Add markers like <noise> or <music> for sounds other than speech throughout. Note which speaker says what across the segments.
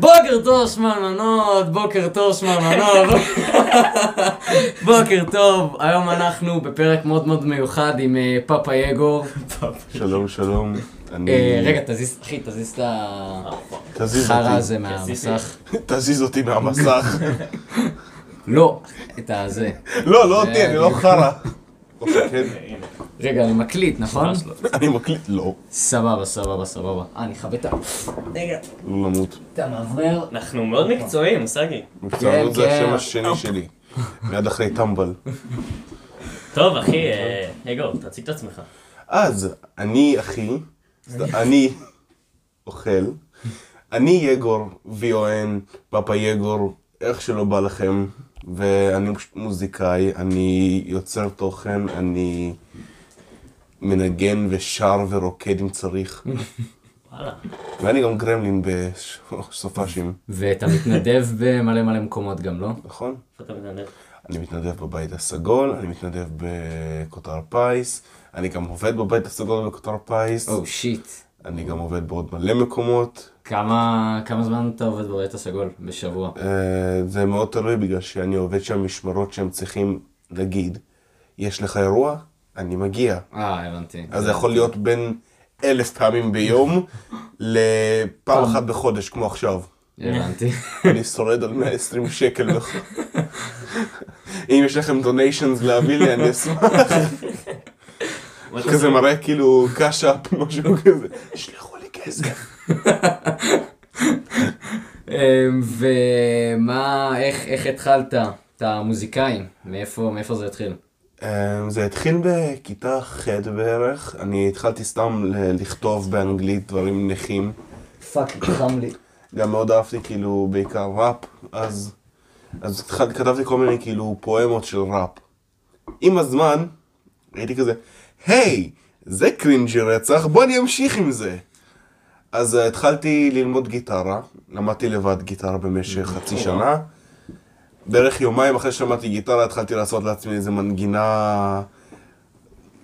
Speaker 1: בוקר טוב שמנמנות, בוקר טוב שמנמנות. בוקר טוב, היום אנחנו בפרק מאוד מאוד מיוחד עם אה, פאפה יגור.
Speaker 2: שלום, שלום. אני...
Speaker 1: אה, רגע, תזיז, אחי, תזיז את החרא. הזה מהמסך.
Speaker 2: תזיז אותי מהמסך.
Speaker 1: לא, את הזה.
Speaker 2: לא, לא אותי, אני לא חרא. כן.
Speaker 1: רגע, אני מקליט, נכון?
Speaker 2: אני מקליט, לא.
Speaker 1: סבבה, סבבה, סבבה. אה, אני אכבה את ה... רגע,
Speaker 2: לא למות.
Speaker 1: את המאוורר.
Speaker 3: אנחנו מאוד מקצועיים, סגי.
Speaker 2: מקצוענות זה
Speaker 1: כן.
Speaker 2: השם השני שלי. מיד אחרי טמבל.
Speaker 3: טוב, אחי, אה, אגו, תציג את עצמך.
Speaker 2: אז, אני אחי, אני אוכל. אני יגור, VON, פאפה יגור, איך שלא בא לכם. ואני פשוט מוזיקאי, אני יוצר תוכן, אני מנגן ושר ורוקד אם צריך. <laughs>
Speaker 3: וואלה.
Speaker 2: ואני גם גרמלין בסופ"שים,
Speaker 1: ואתה מתנדב במלא מלא מקומות גם, לא?
Speaker 2: נכון?
Speaker 3: איפה אתה מתנדב?
Speaker 2: אני מתנדב בבית הסגול, אני מתנדב בכותר פיס, אני גם עובד בבית הסגול בכותר פיס,
Speaker 1: או shit.
Speaker 2: אני גם עובד בעוד מלא מקומות.
Speaker 1: כמה כמה זמן אתה עובד בבית הסגול? בשבוע.
Speaker 2: אה, זה מאוד תלוי בגלל שאני עובד שם משמרות שהם צריכים, נגיד, יש לך אירוע, אני מגיע.
Speaker 1: אה, הבנתי.
Speaker 2: אז זה יכול להיות בין אלף פעמים ביום <laughs> לפעם אחת בחודש, כמו עכשיו.
Speaker 1: הבנתי.
Speaker 2: אני שורד על 120 שקל. בח- אם יש לכם דוניישנס להביא לי, אני אשמח. כזה מראה כאילו קאשאפ, משהו כזה. שלחו לי כסף.
Speaker 1: אמ, ומה, איך, התחלת? אתה מוזיקאי, מאיפה זה התחיל?
Speaker 2: אמ, זה התחיל בכיתה ח' בערך. אני התחלתי סתם לכתוב באנגלית דברים נכים.
Speaker 1: fuck, חם לי.
Speaker 2: גם מאוד אהבתי כאילו בעיקר ראפ, אז, אז התחלתי, כתבתי כל מיני כאילו פואמות של ראפ. עם הזמן, הייתי כזה, היי, זה cringy רצח, בוא אני אמשיך עם זה. אז uh, התחלתי ללמוד גיטרה, למדתי לבד גיטרה במשך חצי שנה. בערך יומיים אחרי שלמדתי גיטרה התחלתי לעשות לעצמי איזה מנגינה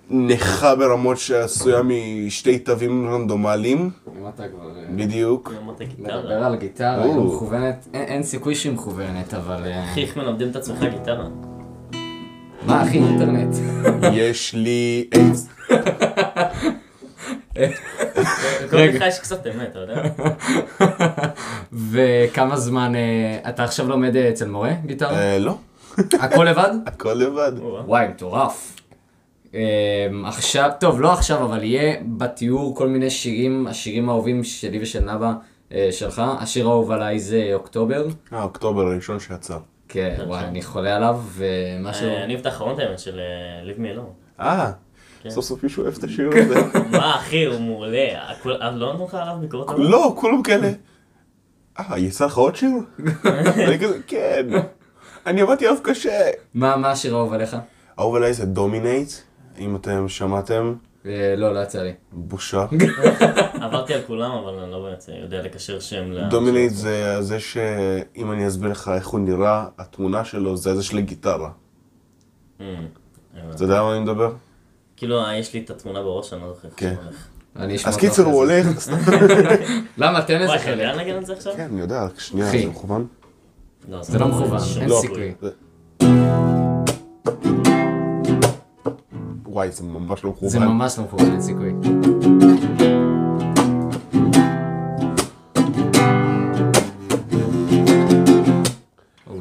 Speaker 2: נכה ברמות שעשויה משתי תווים רנדומליים,
Speaker 1: כבר... אה,
Speaker 2: בדיוק.
Speaker 1: מדבר
Speaker 3: גיטרה.
Speaker 1: על גיטרה, היא. לא מכוונת, אין, אין סיכוי שהיא מכוונת, אבל... אה,
Speaker 3: אחי, איך מלמדים את עצמך גיטרה?
Speaker 1: מה, אחי, אינטרנט?
Speaker 2: יש לי עץ. <laughs> <laughs>
Speaker 3: כל לך יש קצת אמת, אתה יודע? <laughs>
Speaker 1: וכמה זמן, אה, אתה עכשיו לומד אה, אצל מורה גיטרה?
Speaker 2: אה, לא, <laughs>
Speaker 1: הכל לבד?
Speaker 2: הכל לבד.
Speaker 1: וואי, מטורף. אמ, עכשיו, טוב, לא עכשיו, אבל יהיה בתיאור כל מיני שירים, השירים האהובים שלי ושל נאוה שלך. השיר האהוב עליי זה אוקטובר.
Speaker 2: אה, אוקטובר הראשון שיצא.
Speaker 1: כן, וואי, אני חולה עליו, ומשהו...
Speaker 3: אני אוהב את האחרון האמת של me alone.
Speaker 2: אה,
Speaker 3: כן.
Speaker 2: סוף סוף מישהו אוהב את השיר <laughs> הזה.
Speaker 3: מה אחי, הוא מעולה. אה, לא נתנו לך עליו ביקורת?
Speaker 2: לא, כולם כאלה. אה, יצא לך עוד שיר? <laughs> אני כזה, כן. אני עבדתי עליו קשה.
Speaker 1: מה מה השיר האהוב עליך?
Speaker 2: אהוב עליי זה Dominate, אם אתם שמעתם,
Speaker 1: אה, לא, לא יצא לי.
Speaker 2: בושה. <laughs>
Speaker 3: עברתי על כולם, אבל אני לא באמת יודע לקשר שם ל...
Speaker 2: Dominate זה זה שאם אני אסביר לך איך הוא נראה, התמונה שלו זה זה של.
Speaker 3: אה, הבנתי.
Speaker 2: אתה יודע מה אני מדבר?
Speaker 3: כאילו, אה, יש לי את התמונה בראש, אני לא זוכר איך
Speaker 2: כן. אז קיצר הוא. הולך. <laughs>
Speaker 1: למה? תן איזה
Speaker 3: וואי, אתה
Speaker 1: חלק.
Speaker 3: לנגן את זה עכשיו?
Speaker 2: כן, אני יודע, רק שנייה. זה מכוון?
Speaker 3: לא,
Speaker 1: זה לא מכוון,
Speaker 3: שום
Speaker 1: אין
Speaker 2: לא.
Speaker 1: סיכוי.
Speaker 2: זה- וואי, זה ממש לא מכוון.
Speaker 1: זה ממש לא מכוון, אין סיכוי.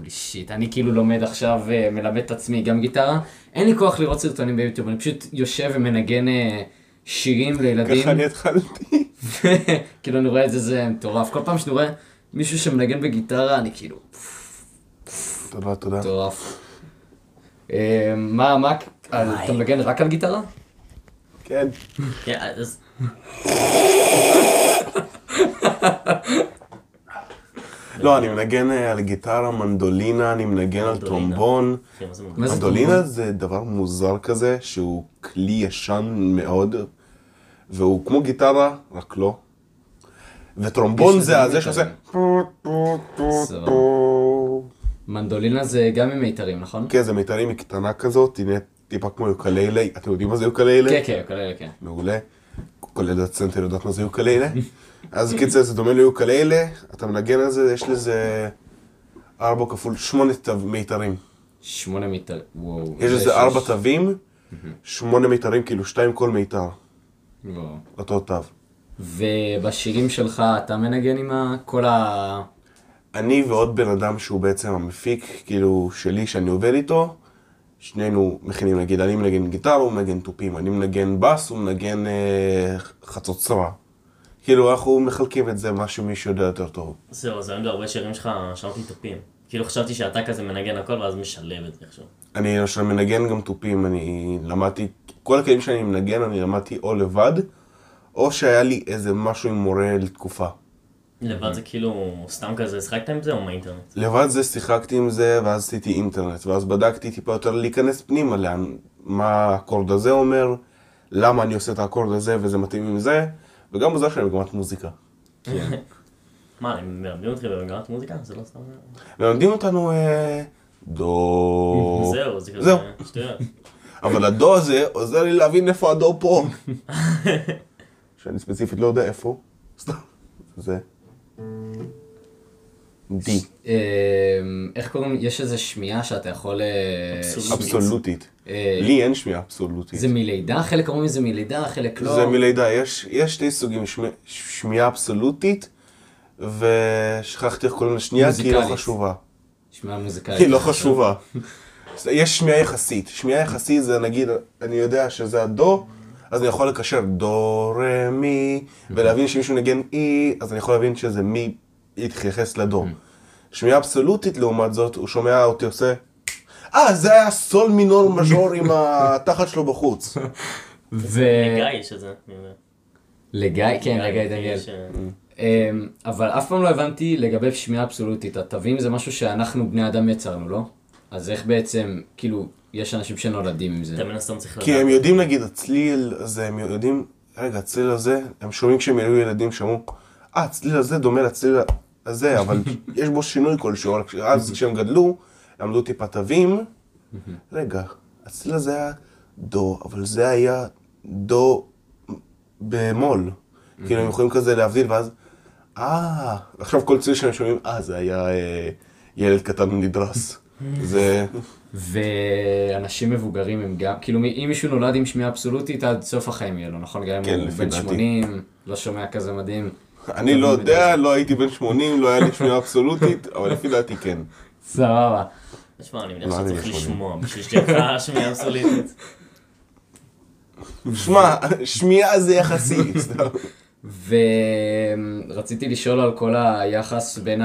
Speaker 1: שיט, אני כאילו לומד עכשיו, אה, מלמד את עצמי גם גיטרה. אין לי כוח לראות סרטונים ביוטיוב, אני פשוט יושב ומנגן אה, שירים לילדים.
Speaker 2: ככה אני התחלתי. <laughs>
Speaker 1: כאילו אני רואה את זה, זה מטורף. כל פעם שאני רואה מישהו שמנגן בגיטרה, אני כאילו,
Speaker 2: תודה, תודה.
Speaker 1: מטורף. אה, מה, מה, אתה מנגן רק על גיטרה?
Speaker 2: כן. <laughs>
Speaker 3: כן, אז... <laughs>
Speaker 2: לא, אני מנגן אה, על גיטרה, מנדולינה, אני מנגן על. טרומבון.
Speaker 3: זה
Speaker 2: מנדולינה זה דבר מוזר כזה, שהוא כלי ישן מאוד, והוא כמו גיטרה, רק לא. וטרומבון זה הזה שעושה...
Speaker 1: מנדולינה זה גם עם מיתרים, נכון?
Speaker 2: כן, זה מיתרים היא קטנה כזאת, היא נראית טיפה כמו יוקללה. אתם יודעים מה זה יוקללה?
Speaker 1: כן, כן, כאלה, כן.
Speaker 2: מעולה. כל ילדת סנטר יודעת מה זה יוקללה. <laughs> אז קיצר, זה דומה ליוקללה, אתה מנגן על זה, יש לזה ארבע כפול שמונה תו- מיתרים.
Speaker 1: שמונה מיטר, וואו.
Speaker 2: יש
Speaker 1: זה
Speaker 2: לזה ארבע
Speaker 1: שש-
Speaker 2: תווים, שמונה מיתרים, כאילו שתיים כל מיתר,
Speaker 1: וואו.
Speaker 2: אותו תו.
Speaker 1: ובשירים שלך אתה מנגן עם כל ה...
Speaker 2: אני ועוד בן אדם שהוא בעצם המפיק, כאילו, שלי, שאני עובד איתו, שנינו מכינים, נגיד, אני מנגן גיטרה, הוא מנגן תופים, אני מנגן בס, הוא מנגן אה, חצוצרה. כאילו, אנחנו מחלקים את זה, מה שמישהו יודע יותר טוב.
Speaker 3: זהו, אז היום בהרבה שירים שלך שמעתי תופים. כאילו חשבתי שאתה כזה מנגן הכל ואז משלב את זה איכשהו.
Speaker 2: אני למשל מנגן גם תופים, אני למדתי, כל הכלים שאני מנגן, אני למדתי או לבד, או שהיה לי איזה משהו עם מורה לתקופה.
Speaker 3: לבד זה כאילו סתם כזה, שחקת עם זה או מהאינטרנט?
Speaker 2: לבד זה שיחקתי עם זה, ואז עשיתי אינטרנט, ואז בדקתי טיפה יותר להיכנס פנימה, לאן, מה האקורד הזה אומר, למה אני עושה את האקורד הזה וזה מתאים עם זה, וגם בזה שאני מגמת מוזיקה. <laughs>
Speaker 3: מה, הם מלמדים אותך במגמת מוזיקה? זה לא סתם...
Speaker 2: מלמדים אותנו אה, דו... <laughs>
Speaker 3: זהו, זה כזה
Speaker 2: זהו.
Speaker 3: שטויות. <laughs>
Speaker 2: אבל הדו הזה עוזר לי להבין איפה הדו פה. שאני ספציפית לא יודע איפה. סתם. זה. די.
Speaker 1: אמ, איך קוראים? יש איזה שמיעה שאתה יכול... אה,
Speaker 3: אבסולוטית.
Speaker 1: אה,
Speaker 2: לי אין שמיעה אבסולוטית.
Speaker 1: זה מלידה? חלק אומרים זה מלידה, חלק לא.
Speaker 2: זה מלידה, יש, יש שתי סוגים, שמי- שמיעה אבסולוטית, ושכחתי איך קוראים לשנייה, כי היא לא. חשובה.
Speaker 1: שמיעה מוזיקלית.
Speaker 2: היא לא חשובה. יש שמיעה יחסית. שמיעה יחסית זה נגיד, אני יודע שזה הדו, אז אני יכול לקשר דו, רה, מי, ולהבין שמישהו נגן אי, אז אני יכול להבין שזה מי יתייחס לדו. שמיעה אבסולוטית לעומת זאת, הוא שומע אותי עושה, אה, זה היה סול מינור מז'ור עם התחת שלו בחוץ. <laughs>
Speaker 1: ו...
Speaker 3: לגיא יש את זה.
Speaker 1: לגיא, כן, לגיא דניאל.
Speaker 3: אה,
Speaker 1: אמ, אבל אף פעם לא הבנתי לגבי שמיעה אבסולוטית. התווים זה משהו שאנחנו בני אדם יצרנו, לא? אז איך בעצם, כאילו, יש אנשים שנולדים עם זה.
Speaker 3: אתה מן הסתם צריך לדעת.
Speaker 2: כי הם יודעים נגיד הצליל הזה, הם יודעים, רגע, הצליל הזה, הם שומעים כשהם היו ילדים, שמעו, אה, הצליל הזה דומה לצליל הזה, אבל <laughs> יש בו שינוי כלשהו, אז כשהם גדלו, למדו טיפה תווים, <laughs> רגע, הצליל הזה היה דו, אבל זה היה דו במול. <laughs> כאילו הם יכולים כזה להבדיל, ואז, אה, עכשיו כל צליל שהם שומעים, אה, זה היה אה, ילד קטן נדרס. זה...
Speaker 1: ואנשים מבוגרים הם גם, כאילו אם מישהו נולד עם שמיעה אבסולוטית עד סוף החיים יהיה לו, נכון? גם אם
Speaker 2: כן,
Speaker 1: הוא בן
Speaker 2: דעתי.
Speaker 1: 80, לא שומע כזה מדהים.
Speaker 2: אני לא יודע, לא הייתי בן 80, לא היה לי שמיעה אבסולוטית, אבל לפי דעתי כן.
Speaker 1: סבבה.
Speaker 3: תשמע, אני מניח
Speaker 2: אני
Speaker 3: שצריך? לשמוע בשביל שתהיה לך שמיעה אבסולוטית.
Speaker 2: שמע, שמיעה זה יחסי. סתם.
Speaker 1: ורציתי לשאול על כל היחס בין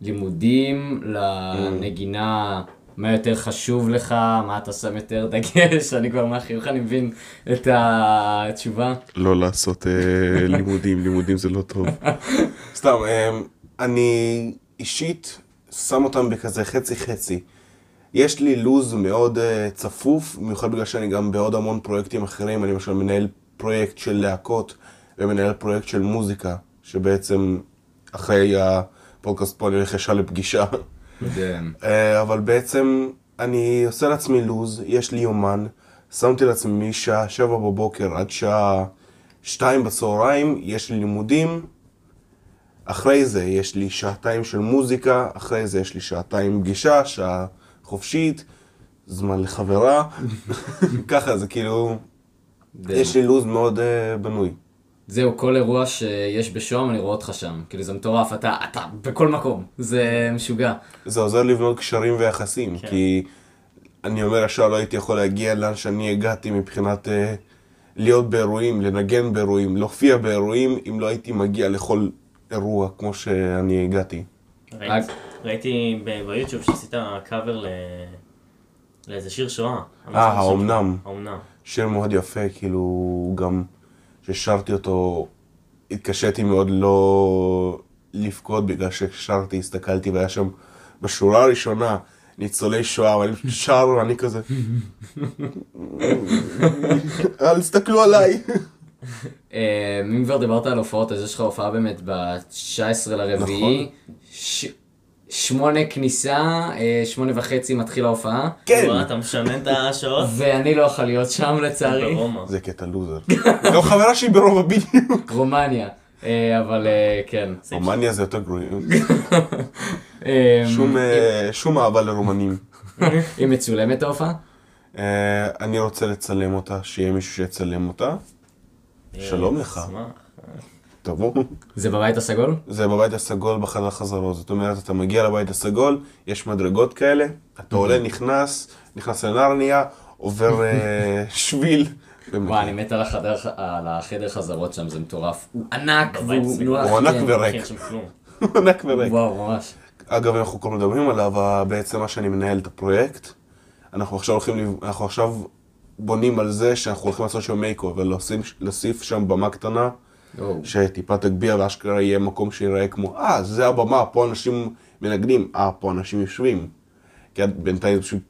Speaker 1: הלימודים לנגינה, מה יותר חשוב לך, מה אתה שם יותר דגש, אני כבר מהחיוך אני מבין את התשובה.
Speaker 2: לא לעשות אה, לימודים, לימודים זה לא טוב. <laughs> סתם, אה, אני אישית שם אותם בכזה חצי חצי. יש לי לו"ז מאוד אה, צפוף, במיוחד בגלל שאני גם בעוד המון פרויקטים אחרים, אני למשל מנהל פרויקט של להקות ומנהל פרויקט של מוזיקה, שבעצם אחרי הפודקאסט פה אני הולך ישר לפגישה. אה, אבל בעצם אני עושה לעצמי לו"ז, יש לי יומן, שמתי לעצמי משעה שבע בבוקר עד שעה שתיים בצהריים, יש לי לימודים, אחרי זה יש לי שעתיים של מוזיקה, אחרי זה יש לי שעתיים פגישה, שעה חופשית, זמן לחברה, <laughs> ככה זה כאילו, יש לי לו"ז מאוד uh, בנוי.
Speaker 1: זהו, כל אירוע שיש בשוהם, אני רואה אותך שם. כאילו, זה מטורף, אתה, אתה בכל מקום. זה משוגע.
Speaker 2: זה עוזר לבנות קשרים ויחסים,
Speaker 3: כן.
Speaker 2: כי אני אומר ישר לא הייתי יכול להגיע לאן שאני הגעתי מבחינת אה, להיות באירועים, לנגן באירועים, להופיע באירועים, אם לא הייתי מגיע לכל אירוע כמו שאני הגעתי.
Speaker 3: ראית- ראיתי ביוטיוב שעשית קאבר ל- לאיזה שיר שואה.
Speaker 2: אה, האומנם.
Speaker 3: האומנם.
Speaker 2: שיר מאוד יפה, כאילו גם כששרתי אותו, התקשיתי מאוד לא לבכות בגלל ששרתי, הסתכלתי והיה שם בשורה הראשונה ניצולי שואה, ואני שר ואני כזה, אל תסתכלו עליי.
Speaker 1: אה, אם כבר דיברת על הופעות, אז יש לך הופעה באמת ב-19 לרביעי.
Speaker 2: נכון.
Speaker 1: שמונה כניסה, אה, שמונה וחצי מתחיל ההופעה,
Speaker 2: כן,
Speaker 3: אתה משנה את השעות?
Speaker 1: ואני לא יכול להיות שם לצערי.
Speaker 3: ברומא.
Speaker 2: זה קטע לוזר. גם <laughs> חברה שלי ברובע בדיוק.
Speaker 1: רומניה. אה, אבל אה, כן.
Speaker 2: רומניה זה יותר גרועים. <laughs>
Speaker 1: אה,
Speaker 2: שום, אה, אהבה לרומנים. <laughs>
Speaker 1: היא מצולמת ההופעה?
Speaker 2: אני רוצה לצלם אותה, שיהיה מישהו שיצלם אותה. שלום לך. תבוא.
Speaker 1: זה בבית הסגול?
Speaker 2: זה בבית הסגול בחדר חזרות. זאת אומרת, אתה מגיע לבית הסגול, יש מדרגות כאלה, אתה עולה, נכנס, נכנס לנרניה, עובר אה, <laughs> שביל.
Speaker 1: וואי, אני מת על החדר, על החדר חזרות שם, זה מטורף. הוא ענק, והוא. נוח.
Speaker 2: הוא ענק
Speaker 1: כן.
Speaker 2: וריק.
Speaker 3: שם כלום. <laughs>
Speaker 2: ענק וריק.
Speaker 1: וואו, ממש.
Speaker 2: אגב, אנחנו כבר מדברים עליו, בעצם מה שאני מנהל את הפרויקט, אנחנו עכשיו הולכים, אנחנו עכשיו בונים על זה שאנחנו הולכים לעשות שם makeover, להוסיף שם במה קטנה, שטיפה תגביה ואשכרה יהיה מקום שיראה כמו, אה, זה הבמה, פה אנשים מנגנים, אה, פה אנשים יושבים. כי בינתיים פשוט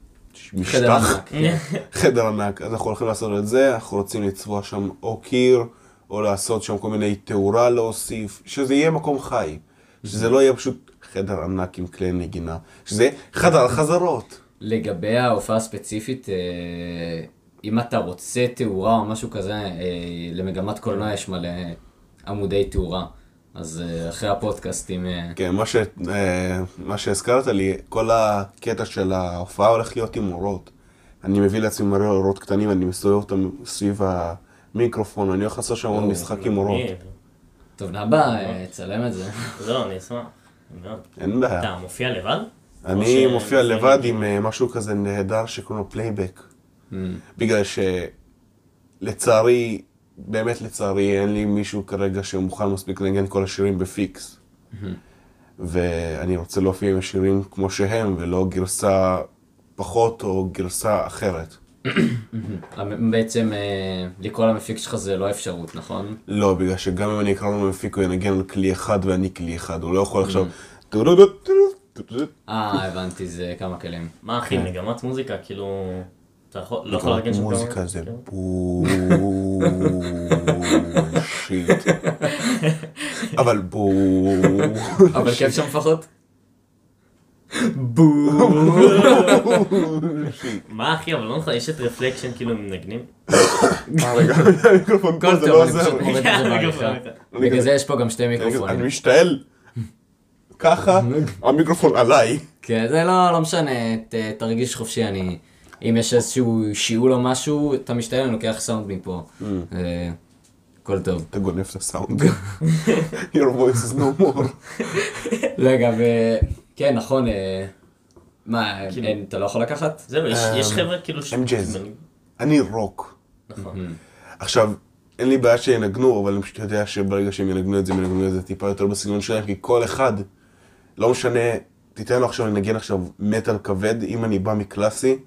Speaker 1: חדר ענק. כן. <laughs>
Speaker 2: חדר ענק, אז אנחנו הולכים לעשות את זה, אנחנו רוצים לצבוע שם או קיר, או לעשות שם כל מיני תאורה להוסיף, שזה יהיה מקום חי, שזה לא יהיה פשוט חדר ענק עם כלי נגינה, שזה חדר חזרות.
Speaker 1: לגבי ההופעה הספציפית, אה, אם אתה רוצה תאורה או משהו כזה, אה, למגמת קולנוע יש מלא עמודי תאורה. אז אה, אחרי הפודקאסטים, אה,
Speaker 2: כן, מה, ש, אה, מה שהזכרת לי, כל הקטע של ההופעה הולך להיות עם אורות. אני מביא לעצמי מלא אורות קטנים, אני מסתובב אותם סביב המיקרופון, אני הולך לעשות שם עוד משחק עם אורות.
Speaker 1: טוב נבא, צלם את זה.
Speaker 3: לא, אני אשמח.
Speaker 2: אין בעיה.
Speaker 3: אתה מופיע לבד?
Speaker 2: אני מופיע לבד? עם משהו כזה נהדר שקוראים לו פלייבק.
Speaker 1: Mm.
Speaker 2: בגלל שלצערי, באמת לצערי, אין לי מישהו כרגע שמוכן מספיק לנגן כל השירים בפיקס. ואני רוצה להופיע עם השירים כמו שהם, ולא גרסה פחות או גרסה אחרת.
Speaker 1: בעצם אה, לקרוא למפיק שלך זה לא אפשרות, נכון?
Speaker 2: לא, בגלל שגם אם אני אקרא לו מפיק, הוא ינגן על כלי אחד ואני כלי אחד, הוא לא יכול עכשיו... טו-דו-דו,
Speaker 1: אה, הבנתי, זה כמה כלים.
Speaker 3: מה אחי, מגמת מוזיקה, כאילו... אתה יכול, לא יכול להגן שם כמה...
Speaker 2: מוזיקה זה
Speaker 3: כאילו?
Speaker 2: בולשיט. אבל בול.
Speaker 1: אבל כיף שם לפחות? בואו.
Speaker 3: מה אחי, אבל לא נכון, יש את רפלקשן כאילו הם מנגנים?
Speaker 2: אה, רגע, המיקרופון פה
Speaker 1: הכל
Speaker 2: זה
Speaker 1: טוב,
Speaker 2: לא
Speaker 1: אני
Speaker 2: עוזר
Speaker 1: פשוט
Speaker 2: לי.
Speaker 1: עובד בזה בעריכה. בגלל זה יש פה גם שתי
Speaker 2: אני
Speaker 1: מיקרופונים.
Speaker 2: משתעל ככה, המיקרופון עליי.
Speaker 1: כן, זה לא, לא משנה, ת, תרגיש חופשי, אני... אם יש איזשהו שיעול או משהו, אתה משתעל, אני לוקח סאונד מפה. אה, הכל טוב.
Speaker 2: אתה גונב את הסאונד. Your voice is no more.
Speaker 1: רגע, ו... כן, נכון, אה, מה,
Speaker 3: כאילו-
Speaker 1: אתה לא יכול לקחת?
Speaker 3: זהו, יש- יש חבר'ה כאילו... ש-
Speaker 2: הם ג'אז. אני רוק.
Speaker 3: נכון.
Speaker 2: עכשיו, אין לי בעיה שינגנו, אבל אני פשוט יודע שברגע שהם ינגנו את זה, הם ינגנו את זה טיפה יותר בסגנון שלהם, כי כל אחד, לא משנה, תיתן לו עכשיו לנגן עכשיו מטאל כבד, אם אני בא מקלאסי,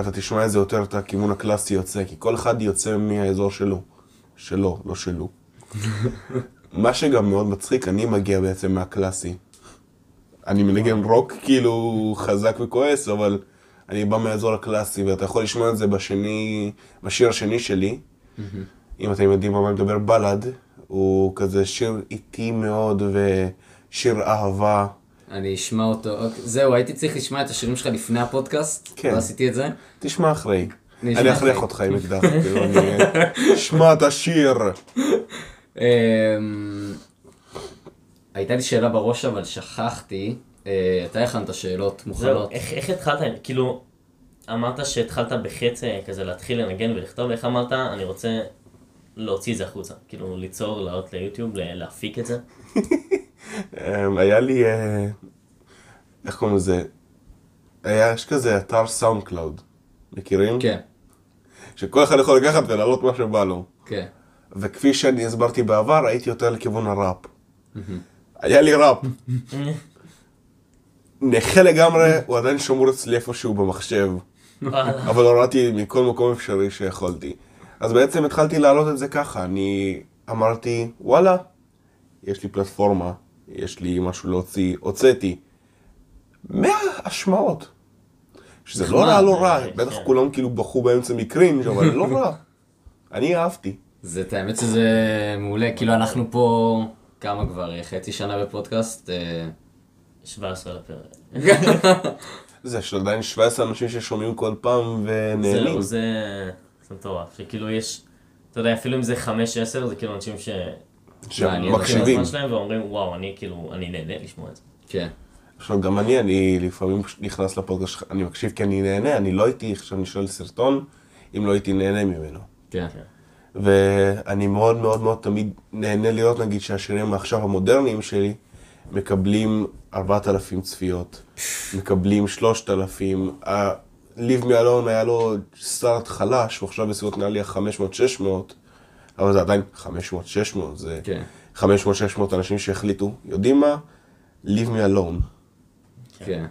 Speaker 2: אתה תשמע את זה יותר את הכיוון הקלאסי יוצא, כי כל אחד יוצא מהאזור שלו. שלו, לא שלו. <laughs> מה שגם מאוד מצחיק, אני מגיע בעצם מהקלאסי. אני מנגן רוק כאילו חזק וכועס, אבל אני בא מהאזור הקלאסי, ואתה יכול לשמוע את זה בשני, בשיר השני שלי. אם אתם יודעים מה מדבר בלאד, הוא כזה שיר איטי מאוד ושיר אהבה.
Speaker 1: אני אשמע אותו. אוקיי, זהו, הייתי צריך לשמוע את השירים שלך לפני הפודקאסט,
Speaker 2: כן.
Speaker 1: לא עשיתי את זה.
Speaker 2: תשמע אחרי. אני אכריח. אותך עם אקדח, כאילו, אני- שמע את השיר.
Speaker 1: אמ, הייתה לי שאלה בראש, אבל שכחתי. אה, אתה הכנת שאלות מוכנות.
Speaker 3: איך איך התחלת, כאילו, אמרת שהתחלת אה, כזה להתחיל לנגן ולכתוב, איך אמרת, אני רוצה להוציא את זה החוצה, כאילו ליצור, לעלות ליוטיוב, ל- להפיק את זה? <laughs>
Speaker 2: אמ, היה לי, אה, איך קוראים לזה? היה, יש כזה אתר SoundCloud. מכירים?
Speaker 1: כן,
Speaker 2: שכל אחד יכול לקחת ולהעלות מה שבא לו.
Speaker 1: כן.
Speaker 2: וכפי שאני הסברתי בעבר, הייתי יותר לכיוון הראפ. היה לי ראפ. <laughs> נכה לגמרי, הוא עדיין שמור אצלי איפשהו במחשב. אבל הורדתי מכל מקום אפשרי שיכולתי. אז בעצם התחלתי להעלות את זה ככה, אני אמרתי, וואלה, יש לי פלטפורמה, יש לי משהו להוציא, הוצאתי 100 השמעות. שזה לא רע, לא רע,
Speaker 3: אה,
Speaker 2: בטח
Speaker 3: כן.
Speaker 2: כולם כאילו בכו באמצע מקרינג', אבל לא רע. <laughs> אני אהבתי.
Speaker 1: זה, את האמת שזה מעולה. כאילו, אנחנו פה, כמה כבר? חצי שנה בפודקאסט. אה,
Speaker 3: 17 לפרק. <laughs>
Speaker 2: זה יש עדיין 17 אנשים ששומעים כל פעם ונהנים.
Speaker 3: זה מטורף, שכאילו יש, אתה יודע, אפילו אם זה 5-10, זה כאילו אנשים ש...
Speaker 2: שמקשיבים.
Speaker 3: ואומרים, וואו, אני כאילו, אני נהנה לשמוע את זה.
Speaker 1: כן.
Speaker 2: עכשיו גם אני, אני לפעמים נכנס לפודקאסט שלך, אני מקשיב כי אני נהנה, אני לא הייתי עכשיו אני שואל סרטון, אם לא הייתי נהנה ממנו.
Speaker 1: כן.
Speaker 2: ואני מאוד מאוד מאוד תמיד נהנה לראות נגיד שהשירים עכשיו המודרניים שלי מקבלים 4,000 צפיות, מקבלים 3,000, ה- Leave Me Alone היה לו סטארט חלש, הוא עכשיו בסביבות נראה לי ה-500-600, אבל זה עדיין 500-600, זה
Speaker 1: כן.
Speaker 2: 500-600 אנשים שהחליטו, יודעים מה? Leave Me Alone.
Speaker 1: כן.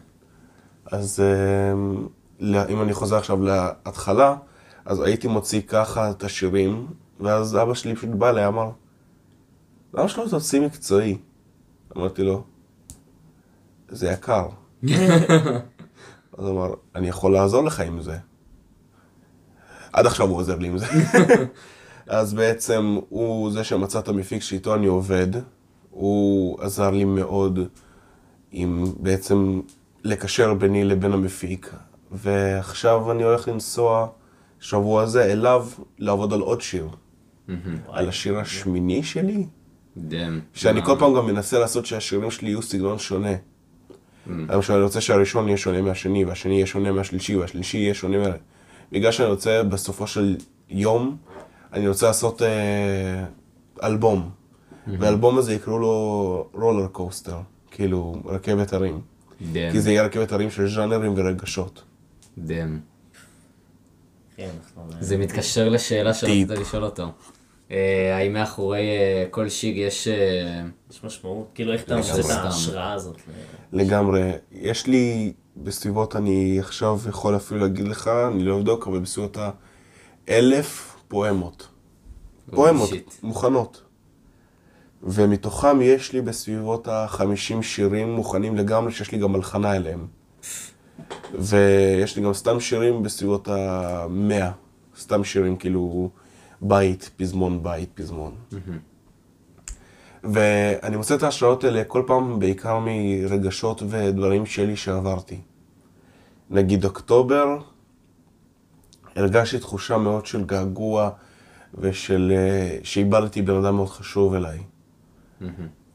Speaker 2: אז אמ, אם אני חוזר עכשיו להתחלה, אז הייתי מוציא ככה את השירים, ואז אבא שלי פשוט בא אליי, אמר, למה שלא תוציא מקצועי? אמרתי לו, זה יקר. <laughs> אז הוא אמר, אני יכול לעזור לך עם זה. עד עכשיו הוא עוזר לי עם זה. <laughs> אז בעצם הוא זה שמצא את המפיק שאיתו אני עובד, הוא עזר לי מאוד עם בעצם לקשר ביני לבין המפיק, ועכשיו אני הולך לנסוע שבוע הזה אליו לעבוד על עוד שיר. על השיר השמיני שלי,
Speaker 1: דאם.
Speaker 2: שאני כל פעם גם מנסה לעשות שהשירים שלי יהיו סגנון שונה. למשל, אני רוצה שהראשון יהיה שונה מהשני, והשני יהיה שונה מהשלישי, והשלישי יהיה שונה מה... בגלל שאני רוצה בסופו של יום, אני רוצה לעשות אה, אלבום. והאלבום הזה יקראו לו רולר קוסטר, כאילו רכבת הרים.
Speaker 1: דאם.
Speaker 2: כי זה יהיה רכבת הרים של ז'אנרים ורגשות.
Speaker 1: דאם.
Speaker 3: כן.
Speaker 1: זה מתקשר לשאלה שרצית לשאול אותו. אה, האם מאחורי אה, כל שיג יש... אה,
Speaker 3: יש משמעות, כאילו איך אתה. מוצא את. ההשראה הזאת.
Speaker 2: לגמרי. יש לי בסביבות, אני עכשיו יכול אפילו להגיד לך, אני לא אבדוק, אבל בסביבות האלף פואמות. פואמות,
Speaker 1: שיט.
Speaker 2: מוכנות. ומתוכם יש לי בסביבות ה-50 שירים מוכנים לגמרי, שיש לי גם הלחנה אליהם. ויש לי גם סתם שירים בסביבות ה-100. סתם שירים כאילו בית, פזמון, בית, פזמון. ואני מוצא את ההשראות האלה כל פעם בעיקר מרגשות ודברים שלי שעברתי. נגיד אוקטובר, הרגשתי תחושה מאוד של געגוע ושל... אה, שאיבדתי בן אדם מאוד חשוב אליי.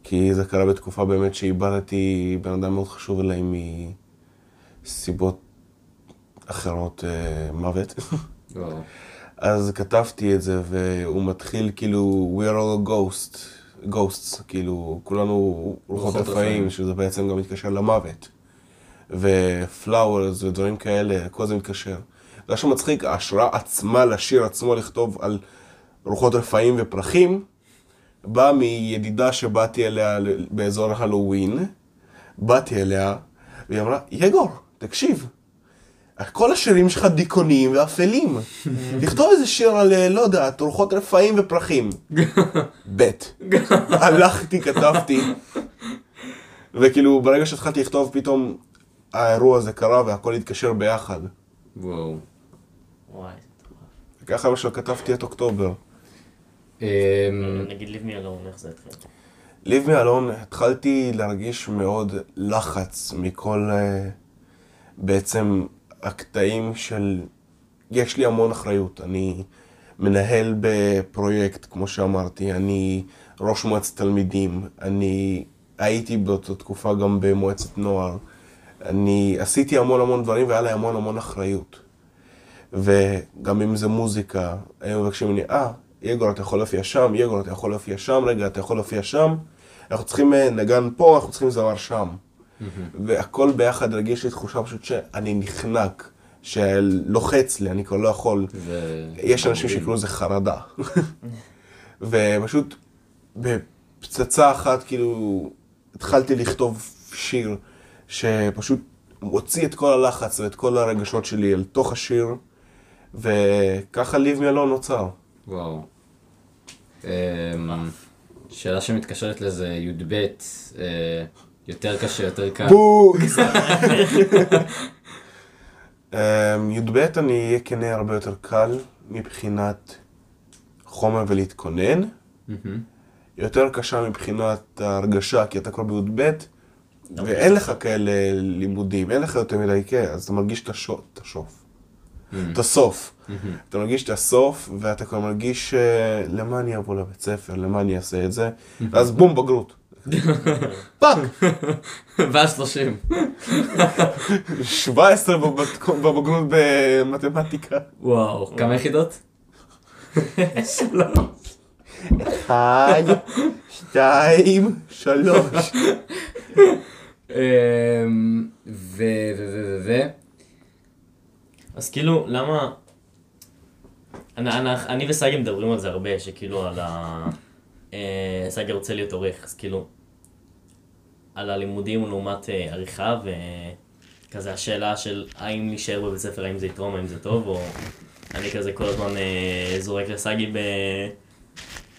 Speaker 2: כי זה קרה בתקופה באמת שאיבדתי בן אדם מאוד חשוב אליי מסיבות אחרות, אה, מוות. אז כתבתי את זה, והוא מתחיל כאילו, We are all ghost, ghosts, כאילו, כולנו רוחות רפאים. שזה בעצם גם מתקשר למוות. ופלאוורס ודברים כאלה, כל זה מתקשר. זה משהו מצחיק, ההשראה עצמה לשיר עצמו לכתוב על רוחות רפאים ופרחים, באה מידידה שבאתי אליה ל- באזור הלואוין, באתי אליה, והיא אמרה, יגור, תקשיב, כל השירים שלך דיכאוניים ואפלים. <laughs> תכתוב איזה שיר על, אה, לא יודעת, רוחות רפאים ופרחים. <laughs> בית. הלכתי, כתבתי. וכאילו, ברגע שהתחלתי לכתוב, פתאום האירוע הזה קרה והכל התקשר ביחד.
Speaker 1: וואו.
Speaker 3: וואי.
Speaker 2: וככה למשל כתבתי את אוקטובר.
Speaker 1: אמ,
Speaker 3: נגיד ליב מי אלון, איך זה התחיל?
Speaker 2: ליב מאלון, התחלתי להרגיש מאוד לחץ מכל אה, בעצם הקטעים של... יש לי המון אחריות. אני מנהל בפרויקט, כמו שאמרתי, אני ראש מועצת תלמידים, אני הייתי באותה תקופה גם במועצת נוער. אני עשיתי המון המון דברים והיה לי המון המון אחריות. וגם אם זה מוזיקה, היו מבקשים ממני, אה, יגור, אתה יכול להופיע שם, יגור, אתה יכול להופיע שם, רגע, אתה יכול להופיע שם. אנחנו צריכים אה, נגן פה, אנחנו צריכים זמר שם. והכל ביחד הרגיש לי תחושה פשוט שאני נחנק, שלוחץ לי, אני כבר לא יכול. יש אנשים שיקראו לזה חרדה. <laughs> ופשוט בפצצה אחת, כאילו, התחלתי לכתוב שיר שפשוט מוציא את כל הלחץ ואת כל הרגשות שלי אל תוך השיר, וככה ליב מלון נוצר.
Speaker 1: וואו. אמ, שאלה שמתקשרת לזה, י"ב, אה, יותר קשה, יותר קל.
Speaker 2: בואו! אמ, י"ב אני אהיה כנה הרבה יותר קל מבחינת חומר ולהתכונן. יותר קשה מבחינת ההרגשה, כי אתה כבר בי"ב, ואין לך כאלה לימודים, אין לך יותר מדי כן, אז אתה מרגיש את השוף. את הסוף. אתה מרגיש את הסוף, ואתה כבר מרגיש אה, למה אני אבוא לבית ספר, למה אני אעשה את זה, ואז בום, בגרות. <laughs> Fuck!
Speaker 1: ואז 30.
Speaker 2: 17 בבת- בבגרות במתמטיקה.
Speaker 1: וואו, כמה יחידות? שלוש.
Speaker 2: אחד, שתיים, שלוש. <laughs>
Speaker 1: אמ, ו... ו... ו... ו...
Speaker 3: אז כאילו, למה... אני, אני, אני וסגי מדברים על זה הרבה, שכאילו על ה... אה, סגי רוצה להיות עורך, אז כאילו... על הלימודים לעומת אה, עריכה, וכזה השאלה של האם להישאר בבית ספר, האם זה יתרום, האם זה טוב, או אני כזה כל הזמן אה, זורק לסגי ב...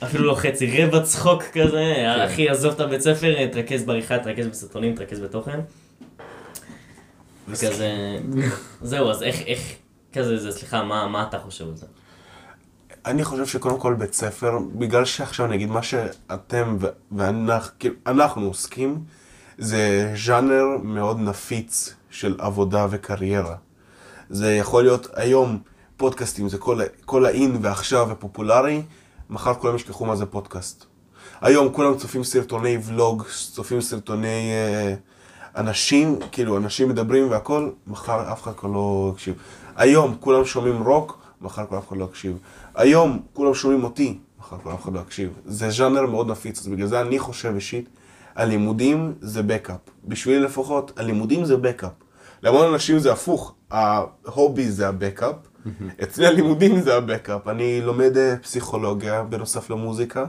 Speaker 3: אפילו לא חצי, רבע צחוק כזה,
Speaker 1: כן.
Speaker 3: אחי, עזוב את הבית ספר, תרכז בעריכה, תרכז בסרטונים, תרכז בתוכן. וכזה... זהו, אז איך, איך, כזה, זה, סליחה, מה, מה אתה חושב על זה?
Speaker 2: אני חושב שקודם כל בית ספר, בגלל שעכשיו אני אגיד מה שאתם ואנחנו כאילו, עוסקים, זה ז'אנר מאוד נפיץ של עבודה וקריירה. זה יכול להיות היום פודקאסטים, זה כל, כל האין ועכשיו ופופולרי, מחר כולם ישכחו מה זה פודקאסט. היום כולם צופים סרטוני ולוג, צופים סרטוני אה, אנשים, כאילו אנשים מדברים והכל, מחר אף אחד כבר לא יקשיב. היום כולם שומעים רוק, מחר כבר אף אחד לא יקשיב. היום כולם שומעים אותי, מחר כבר אף אחד לא יקשיב. זה ז'אנר מאוד נפיץ, אז בגלל זה אני חושב אישית, הלימודים זה בקאפ. בשבילי לפחות, הלימודים זה בקאפ. להמון אנשים זה הפוך, ההובי זה הבקאפ, אצלי הלימודים זה הבקאפ. אני לומד אה, פסיכולוגיה בנוסף למוזיקה,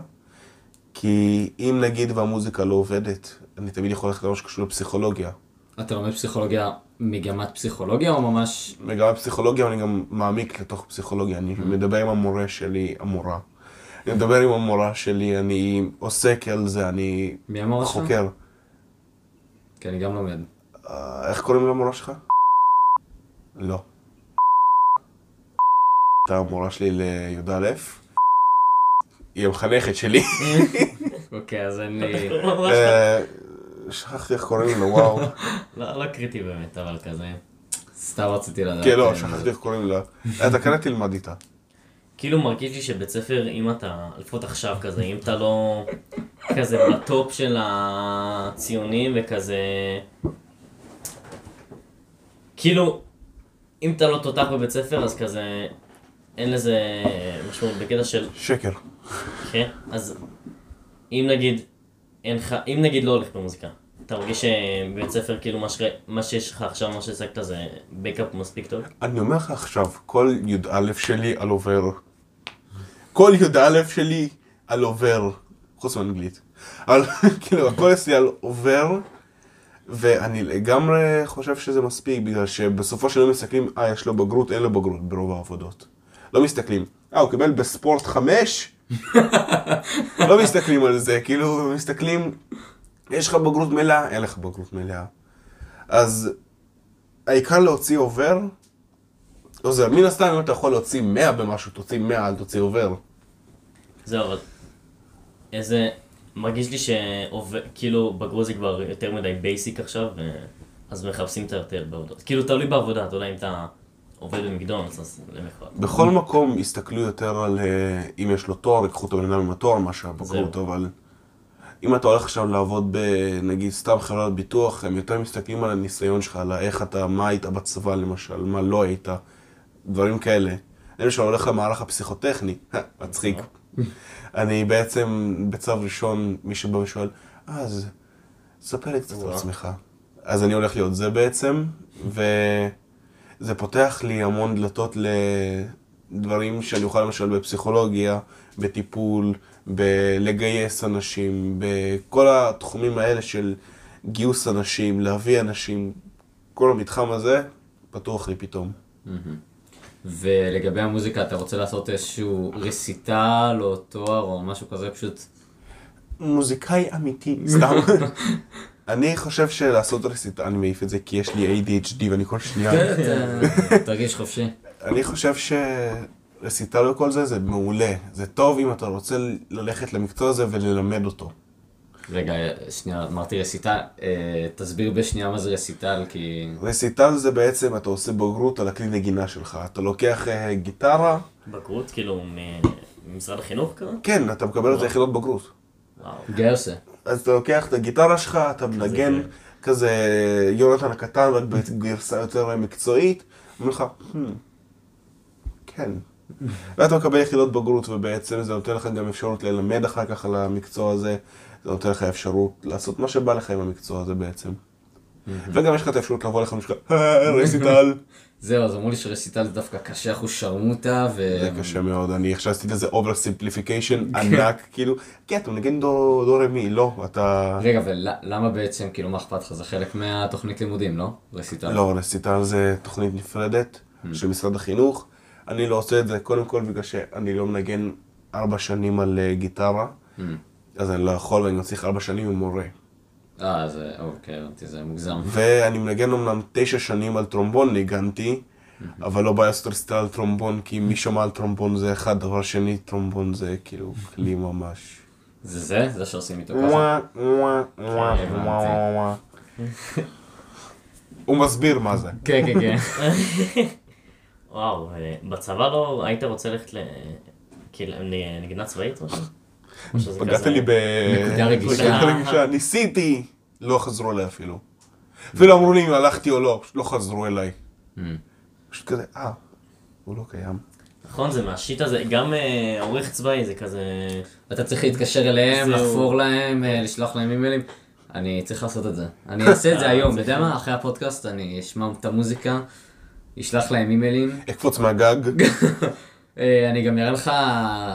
Speaker 2: כי אם נגיד והמוזיקה לא עובדת, אני תמיד יכול ללכת למה שקשור לפסיכולוגיה.
Speaker 1: אתה לומד פסיכולוגיה, מגמת פסיכולוגיה או ממש...
Speaker 2: וגם בפסיכולוגיה אני גם מעמיק לתוך פסיכולוגיה, אני מדבר עם המורה שלי, המורה. אני מדבר עם המורה שלי, אני עוסק על זה, אני
Speaker 1: מי המורה שלך?
Speaker 2: חוקר.
Speaker 1: כי אני גם לומד.
Speaker 2: אה, איך קוראים למורה שלך? לא. אתה המורה שלי לי"א. היא המחנכת שלי.
Speaker 1: אוקיי, אז אני...
Speaker 2: אה, שכחתי איך קוראים לו, וואו.
Speaker 3: לא, לא קריטי באמת, אבל כזה.
Speaker 1: סתם רציתי לדעת.
Speaker 2: כן, לא,
Speaker 1: אה,
Speaker 2: שכחתי איך קוראים לה. אתה כנראה תלמד איתה.
Speaker 3: כאילו מרגיש לי שבית ספר, אם אתה, לפחות עכשיו כזה, אם אתה לא כזה בטופ של הציונים וכזה... כאילו, אם אתה לא תותח בבית ספר, אז כזה... אין לזה משמעות בקטע של...
Speaker 2: שקר.
Speaker 3: כן? אז אם נגיד, אין לך, אם נגיד לא הולך במוזיקה, אתה מרגיש שבבית ספר כאילו מה, ש... מה שיש לך עכשיו, מה שהשגת זה בקאפ מספיק טוב?
Speaker 2: אני אומר לך עכשיו, כל י"א שלי על עובר. כל י"א שלי על עובר. חוץ מאנגלית. אבל <laughs> כאילו, הכל אצלי על עובר, ואני לגמרי חושב שזה מספיק, בגלל שבסופו של יום מסתכלים, אה, יש לו בגרות, אין לו בגרות ברוב העבודות. לא מסתכלים, אה, הוא קיבל בספורט חמש? <laughs> לא מסתכלים על זה, כאילו, מסתכלים, יש לך בגרות מלאה, אין לך בגרות מלאה. אז העיקר להוציא עובר, לא זה, מן הסתם אם אתה יכול להוציא 100 במשהו, תוציא 100, אל תוציא עובר.
Speaker 3: זהו, אבל איזה... מרגיש לי שעובד, כאילו בגרות זה כבר יותר מדי basic עכשיו. אז מחפשים את היותר בעבודות. כאילו תלוי בעבודה, אתה יודע, אם אתה עובד במקדונלדס, אז למחרת.
Speaker 2: בכל מקום יסתכלו יותר על אה, אם יש לו תואר, ייקחו את הבן אדם עם התואר מאשר הבגרות,
Speaker 3: זהו.
Speaker 2: אבל אם אתה הולך עכשיו לעבוד בנגיד סתם חברת ביטוח, הם יותר מסתכלים על הניסיון שלך, על איך אתה, מה היית בצבא למשל, מה לא היית, דברים כאלה. אני למשל הולך למהלך הפסיכוטכני, <laughs> מצחיק. אני בעצם בצו ראשון, מי שבא ושואל, אה, אז ספר לי קצת על. עצמך. אז אני הולך להיות זה בעצם, וזה פותח לי המון דלתות לדברים שאני אוכל למשל בפסיכולוגיה, בטיפול, בלגייס אנשים, בכל התחומים האלה של גיוס אנשים, להביא אנשים, כל המתחם הזה פתוח לי פתאום.
Speaker 1: ולגבי המוזיקה, אתה רוצה לעשות איזשהו רסיטל או תואר או משהו כזה, פשוט...
Speaker 2: מוזיקאי אמיתי, סתם. <laughs> אני חושב שלעשות רסיטה, אני מעיף את זה כי יש לי ADHD ואני כל שנייה.
Speaker 1: ת- תרגיש חופשי.
Speaker 2: אני חושב שרסיטל וכל זה זה מעולה. זה טוב אם אתה רוצה ללכת למקצוע הזה וללמד אותו.
Speaker 1: רגע, שנייה, אמרתי רסיטל, אה, תסביר בשנייה מה זה רסיטל, כי...
Speaker 2: רסיטל זה בעצם, אתה עושה בגרות על הכלי נגינה שלך. אתה לוקח אה, גיטרה,
Speaker 3: בגרות, כאילו, מ- ממשרד החינוך כזה?
Speaker 2: כן, אתה מקבל את היחידות בגרות.
Speaker 3: וואו.
Speaker 1: גרסה.
Speaker 2: אז אתה לוקח את הגיטרה שלך, אתה מנגן
Speaker 3: זה.
Speaker 2: כזה יונתן הקטן, רק בגרסה יותר מקצועית, אומר לך, "Hmm, כן. <laughs> ואתה מקבל יחידות בגרות, ובעצם זה נותן לך גם אפשרות ללמד אחר כך על המקצוע הזה, זה נותן לך אפשרות לעשות מה שבא לך עם המקצוע הזה בעצם. וגם יש לך את האפשרות לבוא לך ולשכוח, "אה, רסיטל. <laughs>
Speaker 1: זהו, אז אמרו לי שרסיטל זה דווקא קשה אחוז שרמוטה, ו...
Speaker 2: זה קשה מאוד, אני עכשיו עשיתי לזה over simplification ענק, כאילו, כן, אתה מנגן דו דו רמי, לא, אתה...
Speaker 1: רגע, ולמה בעצם, כאילו, מה אכפת לך? זה חלק מהתוכנית לימודים, לא? רסיטל.
Speaker 2: לא, רסיטל זה תוכנית נפרדת של משרד החינוך. אני לא עושה את זה קודם כל בגלל שאני לא מנגן ארבע שנים על אה, גיטרה, אז אני לא יכול ואני צריך ארבע שנים עם מורה.
Speaker 1: אה, זה, אוקיי, הבנתי, זה מוגזם.
Speaker 2: ואני מנגן אמנם תשע שנים על טרומבון ניגנתי, אבל לא בעיה לעשות על טרומבון, כי מי שמע על טרומבון זה אחד, דבר שני, טרומבון זה כאילו כלי ממש.
Speaker 1: זה זה? זה שעושים איתו ככה?
Speaker 2: וואה, וואה, וואה, וואה, וואה. הוא מסביר מה זה.
Speaker 1: כן, כן, כן. <laughs>
Speaker 3: וואו, אה, בצבא לא היית רוצה ללכת ל... כאילו, צבאית או משהו?
Speaker 2: פגעת לי ב...
Speaker 1: נקודה רגישה.
Speaker 2: רגישה. ניסיתי, לא חזרו אליי אפילו. אפילו אמרו לי אם הלכתי או לא, פשוט לא חזרו אליי.
Speaker 1: Mm.
Speaker 2: פשוט כזה, אה, הוא לא קיים.
Speaker 3: נכון, זה מהשיט הזה, גם אה, עורך צבאי זה כזה...
Speaker 1: אתה צריך להתקשר אליהם. לחפור להם, אה, לשלוח להם אימיילים. אני צריך לעשות את זה. אני אעשה את זה היום, אתה יודע מה? אחרי הפודקאסט אני אשמע את המוזיקה, אשלח להם אימיילים.
Speaker 2: אקפוץ מהגג. <laughs>
Speaker 1: אה, אני גם אראה לך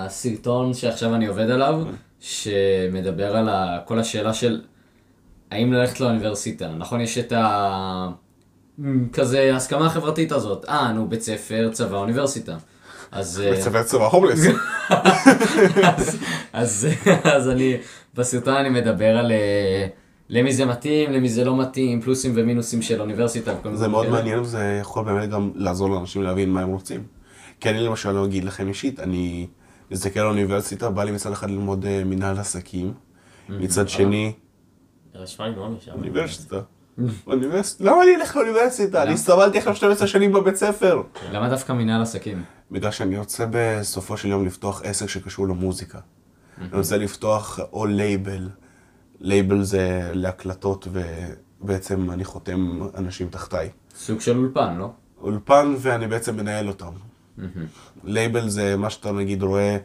Speaker 1: סרטון שעכשיו אני עובד עליו, שמדבר על כל השאלה של האם ללכת לאוניברסיטה. נכון, יש את ה... כזה הסכמה החברתית הזאת. אה, נו, בית ספר, צבא, אוניברסיטה. אז... אה,
Speaker 2: בצבע צבע הומלס. <laughs>
Speaker 1: אז, אני, בסרטון אני מדבר על אה, למי זה מתאים, למי זה לא מתאים, פלוסים ומינוסים של אוניברסיטה.
Speaker 2: זה מאוד. מעניין וזה יכול באמת גם לעזור לאנשים להבין מה הם רוצים. כי אני למשל לא אגיד לכם אישית, אני מסתכל על האוניברסיטה, בא לי מצד אחד ללמוד אה, מנהל עסקים, מצד שני,
Speaker 3: נשמע לי מאוד משם.
Speaker 2: אוניברסיטה. אוניברסיטה, למה אני אלך לאוניברסיטה? אני סבלתי עכשיו 12 שנים בבית ספר.
Speaker 1: למה דווקא מנהל עסקים?
Speaker 2: בגלל שאני רוצה בסופו של יום לפתוח עסק שקשור למוזיקה. אני רוצה לפתוח או לייבל. לייבל זה להקלטות ובעצם אני חותם אנשים תחתיי.
Speaker 1: סוג של אולפן, לא?
Speaker 2: אולפן ואני בעצם מנהל אותם. לייבל זה מה שאתה נגיד רואה,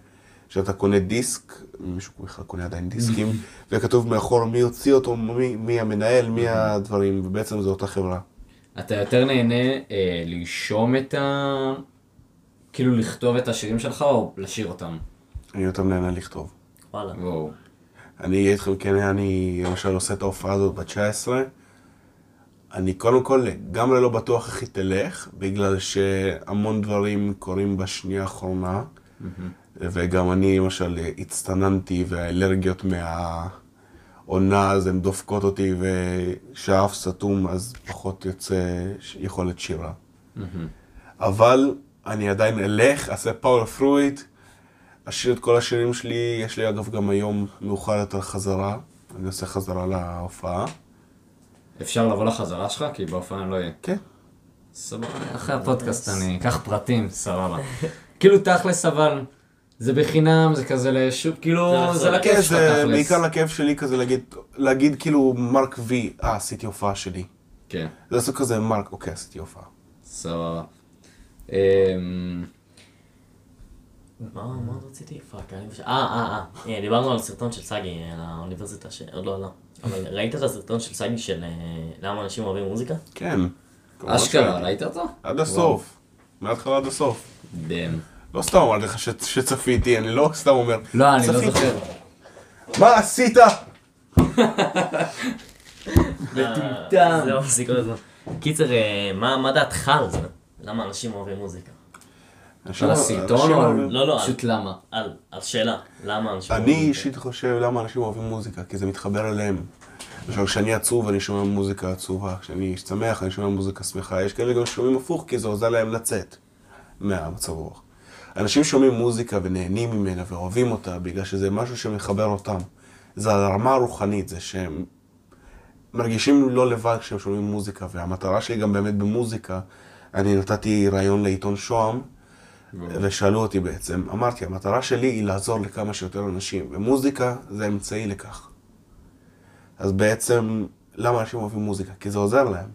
Speaker 2: שאתה קונה דיסק, מישהו בכלל קונה עדיין דיסקים, וכתוב מאחור מי הוציא אותו, מי, מי המנהל, מי הדברים, ובעצם זו אותה חברה.
Speaker 1: אתה יותר נהנה אה, לרשום את ה... כאילו לכתוב את השירים שלך או לשיר אותם?
Speaker 2: אני יותר נהנה לכתוב.
Speaker 3: וואלה.
Speaker 1: וואו.
Speaker 2: אני אהיה איתכם כן, אני למשל עושה את ההופעה הזאת בת 19. אני קודם כל לגמרי לא בטוח איך היא תלך, בגלל שהמון דברים קורים בשנייה האחרונה. וגם אני למשל הצטננתי והאלרגיות מהעונה אז הן דופקות אותי ושאף סתום אז פחות יוצא יכולת שירה. אבל אני עדיין אלך, אעשה פאוור פרויד, אשיר את כל השירים שלי, יש לי אגב גם היום מאוחר יותר חזרה, אני עושה חזרה להופעה.
Speaker 1: אפשר לבוא לחזרה שלך? כי אני לא אהיה.
Speaker 2: כן.
Speaker 1: סבבה, אחרי הפודקאסט אני אקח פרטים, סבבה. <laughs> כאילו תכלס אבל, זה בחינם, זה כזה לשוק, כאילו, זה
Speaker 3: החזרה.
Speaker 1: לכיף
Speaker 2: כן,
Speaker 1: שלך
Speaker 2: זה
Speaker 1: תכלס.
Speaker 2: בעיקר לכיף שלי כזה להגיד, להגיד כאילו מרק וי, אה, עשיתי הופעה שלי.
Speaker 1: כן,
Speaker 2: זה לעשות כזה מרק, אוקיי, עשיתי הופעה.
Speaker 1: סבבה. אמ,
Speaker 3: מה מה עוד רציתי? fuck, לי בשביל... אה, אה, אה, אה, דיברנו על סרטון של סגי, על האוניברסיטה שעוד לא עלה. אבל ראית את הסרטון של סגי של אה, למה אנשים אוהבים מוזיקה?
Speaker 2: כן.
Speaker 1: אשכרה, ראית אותו?
Speaker 2: עד הסוף. מההתחלה עד הסוף.
Speaker 1: damn.
Speaker 2: לא סתם אמרתי לך שצפיתי, אני לא סתם אומר.
Speaker 1: לא, אני לא. זוכר.
Speaker 2: מה עשית? <laughs>
Speaker 3: מטומטם. זהו, זה כל הזמן. קיצר, אה, מה דעתך על זה? למה אנשים אוהבים מוזיקה?
Speaker 1: על הסרטון או על-
Speaker 3: לא, לא,
Speaker 1: פשוט למה?
Speaker 3: על על שאלה, למה אנשים אוהבים
Speaker 2: אני
Speaker 3: מוזיקה?
Speaker 2: אישית חושב למה אנשים אוהבים מוזיקה, כי זה מתחבר אליהם. למשל, כשאני עצוב אני שומע מוזיקה עצובה, כשאני שמח אני שומע מוזיקה שמחה, יש כאלה גם ששומעים הפוך כי זה עוזר להם לצאת מהמצב רוח. אנשים שומעים מוזיקה ונהנים ממנה ואוהבים אותה בגלל שזה משהו שמחבר אותם. זה הרמה הרוחנית, זה שהם מרגישים לא לבד כשהם שומעים מוזיקה, והמטרה שלי גם באמת במוזיקה, אני נתתי ראיון לעיתון שוהם, ושאלו אותי בעצם, אמרתי, המטרה שלי היא לעזור לכמה שיותר אנשים, ומוזיקה זה אמצעי לכך. אז בעצם, למה אנשים אוהבים מוזיקה? כי זה עוזר להם.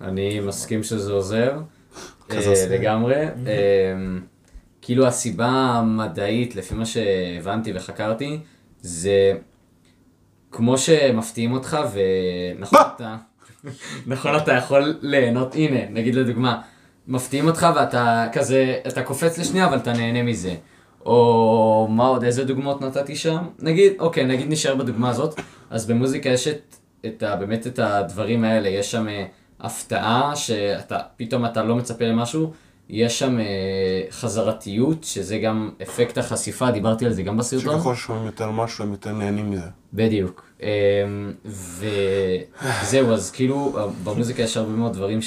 Speaker 1: אני מסכים שזה עוזר, <laughs> אה. לגמרי. אה, כאילו הסיבה המדעית, לפי מה שהבנתי וחקרתי, זה כמו שמפתיעים אותך, ונכון? אתה, <laughs> נכון אתה יכול ליהנות, הנה, נגיד לדוגמה, מפתיעים אותך ואתה כזה, אתה קופץ לשנייה אבל אתה נהנה מזה. או מה עוד, איזה דוגמאות נתתי שם? נגיד, אוקיי, נגיד נשאר בדוגמה הזאת, אז במוזיקה יש את, את ה, באמת את הדברים האלה, יש שם אה, הפתעה, שאתה, פתאום אתה לא מצפה למשהו, יש שם אה, חזרתיות, שזה גם אפקט החשיפה, דיברתי על זה גם בסרטון.
Speaker 2: שככל ששומעים יותר משהו, הם יותר נהנים מזה.
Speaker 1: בדיוק. אמ, וזהו, אז כאילו, במוזיקה יש הרבה מאוד דברים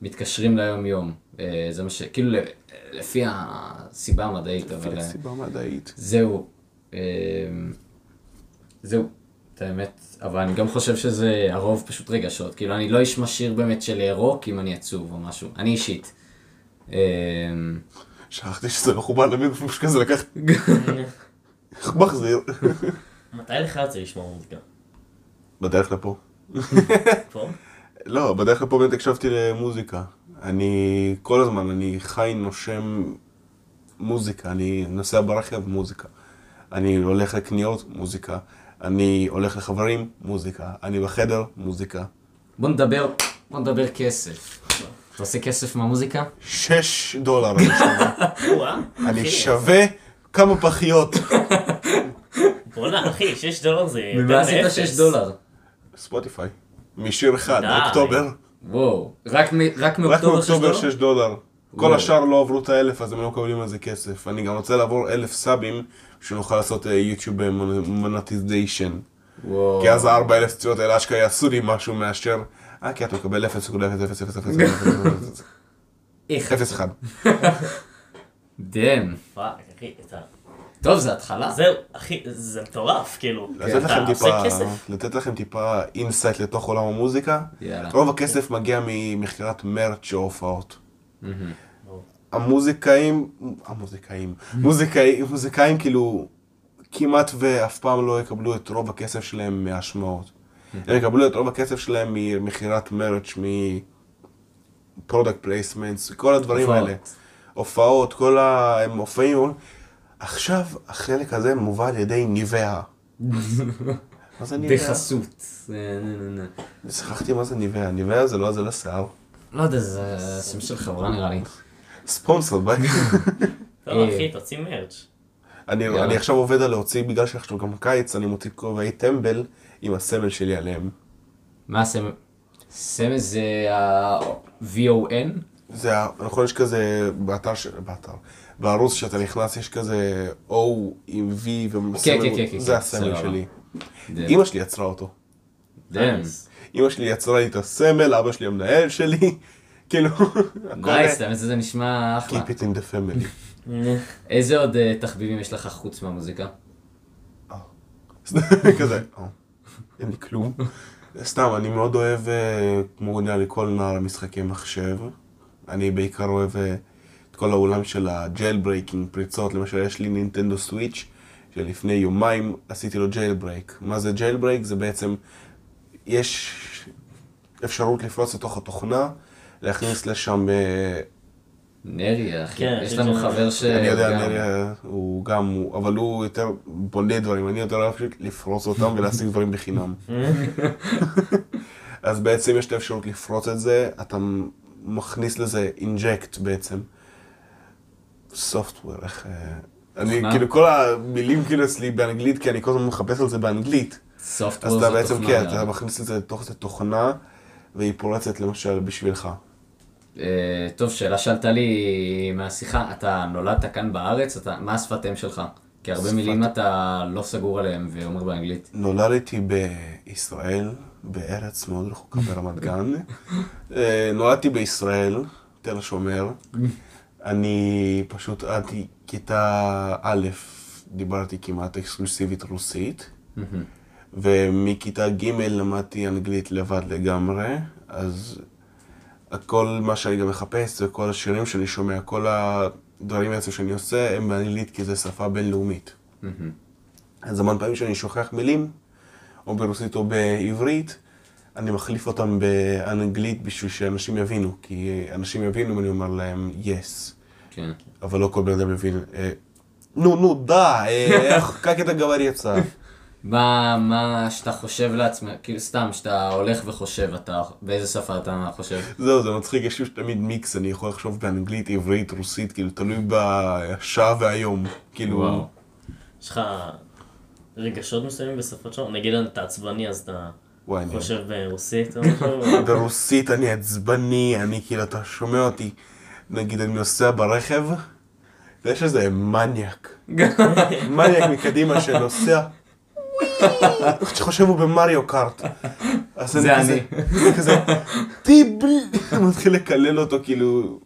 Speaker 1: שמתקשרים ליום-יום. אה, זה מה ש... כאילו, לפי הסיבה המדעית, אבל...
Speaker 2: לפי
Speaker 1: אה,
Speaker 2: סיבה מדעית.
Speaker 1: זהו. אמ, זהו. את האמת, אבל אני גם חושב שזה הרוב פשוט רגשות. כאילו, אני לא איש משאיר באמת של רוק אם אני עצוב או משהו. אני אישית.
Speaker 2: שכחתי שזה מכובד למיקרופון שכזה לקחת... מחזיר.
Speaker 3: מתי לך יוצא לשמוע מוזיקה?
Speaker 2: בדרך לפה.
Speaker 3: פה?
Speaker 2: לא, בדרך לפה באמת הקשבתי למוזיקה. אני כל הזמן, אני חי, נושם מוזיקה, אני נוסע ברכב, מוזיקה. אני הולך לקניות, מוזיקה. אני הולך לחברים, מוזיקה. אני בחדר, מוזיקה.
Speaker 1: בוא נדבר, בוא נדבר כסף. אתה עושה כסף מהמוזיקה?
Speaker 2: שש דולר אני שווה. <laughs> אני שווה כמה פחיות. <laughs>
Speaker 3: בואנה, אחי, 6 דולר זה
Speaker 1: ומה עשית. 6 דולר?
Speaker 2: ספוטיפיי. משיר אחד,
Speaker 3: די.
Speaker 2: אוקטובר.
Speaker 1: וואו, רק מ- רק
Speaker 2: רק
Speaker 1: מאוקטובר 6
Speaker 2: מאוקטובר
Speaker 1: דולר?
Speaker 2: 6 דולר. כל. השאר לא עברו את האלף, אז הם לא מקבלים על זה כסף. אני גם רוצה לעבור אלף סאבים, שנוכל לעשות אה, יוטיוב monetization.
Speaker 1: וואו.
Speaker 2: כי אז הארבע אלף צפיות האלה אשכרה יעשו לי משהו מאשר, אה, כי אתה מקבל 0.0000001.
Speaker 1: איך?
Speaker 2: 0.1. <laughs>
Speaker 1: damn.
Speaker 3: fuck, אחי, אתה...
Speaker 1: טוב, זה התחלה.
Speaker 3: זהו, אחי, זה מטורף, כאילו.
Speaker 2: לתת לכם טיפה. לתת לכם טיפה insight לתוך עולם המוזיקה.
Speaker 1: יאללה.
Speaker 2: רוב הכסף מגיע ממכירת merch או הופעות. המוזיקאים, המוזיקאים, מוזיקאים, מוזיקאים כאילו כמעט ואף פעם לא יקבלו את רוב הכסף שלהם מהשמעות. הם יקבלו את רוב הכסף שלהם ממכירת merch, מ product placements, כל הדברים. האלה. הופעות, כל ה... הם מופעים. עכשיו החלק הזה מובא על ידי ניבאה. <laughs> מה זה ניבאה?
Speaker 1: בחסות. אה.
Speaker 2: שכחתי מה זה ניבאה. ניבאה זה לא זה לשיער.
Speaker 1: לא יודע, זה שם של חברה נראה לי.
Speaker 2: ספונסר, ביי. <laughs>
Speaker 3: טוב,
Speaker 1: אה.
Speaker 3: אחי, תוציא מרץ'.
Speaker 2: אני, עכשיו עובד על להוציא, בגלל שעכשיו גם קיץ, אני מוציא כובעי טמבל עם הסמל שלי עליהם.
Speaker 1: מה הסמל? סמל זה ה-VON?
Speaker 2: זה, ה- נכון, יש כזה, באתר. באתר, בערוץ שאתה נכנס, יש כזה O עם V ומסמל,
Speaker 1: כן, כן, כן,
Speaker 2: זה הסמל. שלי.
Speaker 1: דאם.
Speaker 2: אמא שלי יצרה אותו.
Speaker 1: דאם.
Speaker 2: אמא שלי יצרה לי את הסמל, אבא שלי המנהל שלי, <laughs> כאילו, הכל
Speaker 1: נייס, האמת שזה נשמע אחלה.
Speaker 2: Keep it in the family. <laughs>
Speaker 1: איזה עוד אה, תחביבים יש לך חוץ מהמוזיקה? <laughs>
Speaker 2: כזה, "אה, אין לי כלום. סתם, אני מאוד אוהב, אה, כמו נראה לי כל נער משחקי מחשב. אני בעיקר אוהב אה, כל העולם של ה jailbreaking, פריצות. למשל, יש לי נינטנדו סוויץ', שלפני יומיים עשיתי לו jailbreak. מה זה jailbreak? זה בעצם, יש אפשרות לפרוץ לתוך התוכנה, להכניס לשם... אה,
Speaker 1: נרי, אחי.
Speaker 3: כן,
Speaker 1: יש לנו חבר ש...
Speaker 2: אני יודע,
Speaker 1: גם-
Speaker 2: נרי, הוא גם, הוא- אבל הוא יותר בונה דברים, אני יותר אוהב לפרוץ אותם ולהשיג דברים בחינם. <laughs> אז בעצם יש את האפשרות לפרוץ את זה, אתה מכניס לזה inject בעצם. software, איך... אה, אני,
Speaker 1: תוכנה?
Speaker 2: כאילו, כל המילים כאילו אצלי באנגלית, כי אני כל הזמן מחפש על זה באנגלית.
Speaker 1: software
Speaker 2: אז
Speaker 1: זה
Speaker 2: אתה בעצם,
Speaker 1: תוכנה,
Speaker 2: כן,
Speaker 1: נראה
Speaker 2: אתה. מכניס את זה לתוך איזה תוכנה, והיא פורצת למשל בשבילך.
Speaker 1: אה, טוב, שאלה שעלתה לי מהשיחה, אתה נולדת כאן בארץ? אתה, מה השפת אם שלך? כי הרבה
Speaker 2: שפת-
Speaker 1: מילים אתה לא סגור עליהם ואומר באנגלית.
Speaker 2: נולדתי בישראל, בארץ מאוד רחוקה ברמת גן. <laughs> אה, נולדתי בישראל, תל השומר. <laughs> אני פשוט עד כיתה א' דיברתי כמעט אקסקלוסיבית רוסית. ומכיתה ג' למדתי אנגלית לבד לגמרי, אז הכל מה שאני גם מחפש וכל השירים שאני שומע, כל הדברים בעצם שאני עושה הם באנגלית כי זו שפה בינלאומית. אז המון פעמים שאני שוכח מילים, או ברוסית או בעברית, אני מחליף אותם באנגלית בשביל שאנשים יבינו, כי אנשים יבינו אם אני אומר להם yes,
Speaker 1: כן.
Speaker 2: אבל לא כל בן אדם מבין. אה, נו, נו, די, אה, <laughs> איך, קקי אתה גברצה.
Speaker 1: מה, מה שאתה חושב לעצמך, כאילו סתם, שאתה הולך וחושב, אתה, באיזה שפה אתה חושב?
Speaker 2: זהו, זה מצחיק, יש לי תמיד מיקס, אני יכול לחשוב באנגלית, עברית, רוסית, כאילו, תלוי בשעה והיום, כאילו.
Speaker 1: וואו.
Speaker 3: יש לך רגשות מסוימים בשפות שונות? נגיד אתה עצבני, אז אתה...
Speaker 2: וואי,
Speaker 3: חושב ברוסית או <laughs> משהו?
Speaker 2: ברוסית אני עצבני, אני כאילו, אתה שומע אותי. נגיד אני נוסע ברכב, ויש איזה מניאק, <laughs> מניאק מקדימה שנוסע, שחושב הוא במריו קארט.
Speaker 1: זה אני.
Speaker 2: כזה, טיבל, אני מתחיל לקלל אותו, כאילו,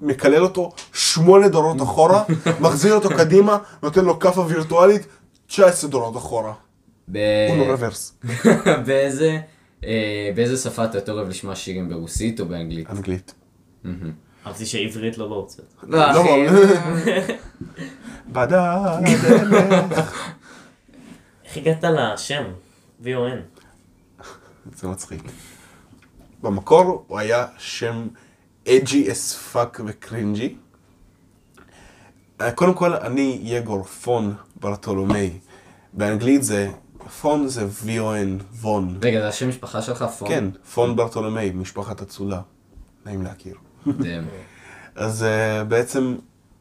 Speaker 2: מקלל אותו שמונה דורות אחורה, מחזיר אותו קדימה, נותן לו כאפה וירטואלית, 19 דורות אחורה.
Speaker 1: ב...
Speaker 2: הוא לא רוורס. <laughs>
Speaker 1: באיזה, אה, באיזה שפה אתה יותר אוהב לשמוע שירים, ברוסית או באנגלית?
Speaker 2: אנגלית.
Speaker 3: אהבתי שעברית לא בהוצאות.
Speaker 1: לא,
Speaker 2: לא,
Speaker 1: אחי. <laughs>
Speaker 2: בדרך.
Speaker 3: איך הגעת לשם? VON.
Speaker 2: זה מצחיק. במקור הוא היה שם edgy as fuck ו cringy. אה, קודם כל, אני יגור פון ברטולומי. באנגלית זה, פון זה VON, Von.
Speaker 1: רגע, זה השם משפחה שלך? פון?
Speaker 2: כן, פון ברטולומי, משפחת אצולה. נעים להכיר.
Speaker 1: damn. <laughs>
Speaker 2: אז uh, בעצם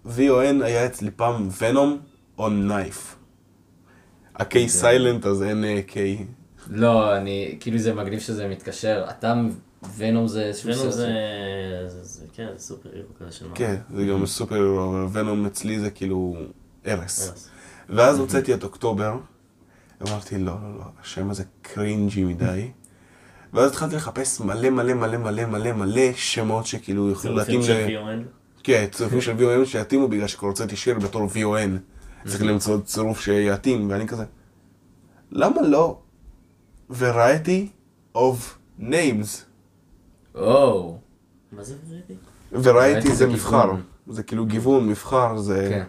Speaker 2: VON היה אצלי פעם Venom on knife. ה-K silent אז אין אה, K.
Speaker 1: לא, אני, כאילו זה מגניב שזה מתקשר. אתה, ונום זה איזשהו
Speaker 3: ונום. זה... כן, זה סופר הירו כזה של מה.
Speaker 2: כן, זה גם סופר הירו, אבל ונום אצלי זה כאילו. הרס. ואז הוצאתי את אוקטובר, אמרתי לא, לא, לא, השם הזה קרינג'י מדי. <laughs> ואז התחלתי לחפש מלא מלא מלא מלא מלא מלא שמות שכאילו יכולים להתאים
Speaker 3: צירופים
Speaker 2: ל...
Speaker 3: של VON.
Speaker 2: כן, צירופים של VON שיתאימו בגלל שכבר הוצאתי שיר בתור VON. צריך למצוא צירוף שיתאים, ואני כזה, למה לא variety of names?
Speaker 1: או,
Speaker 3: מה זה ורידי?
Speaker 2: variety
Speaker 1: זה
Speaker 2: מבחר. זה כאילו גיוון, מבחר, זה...
Speaker 1: כן.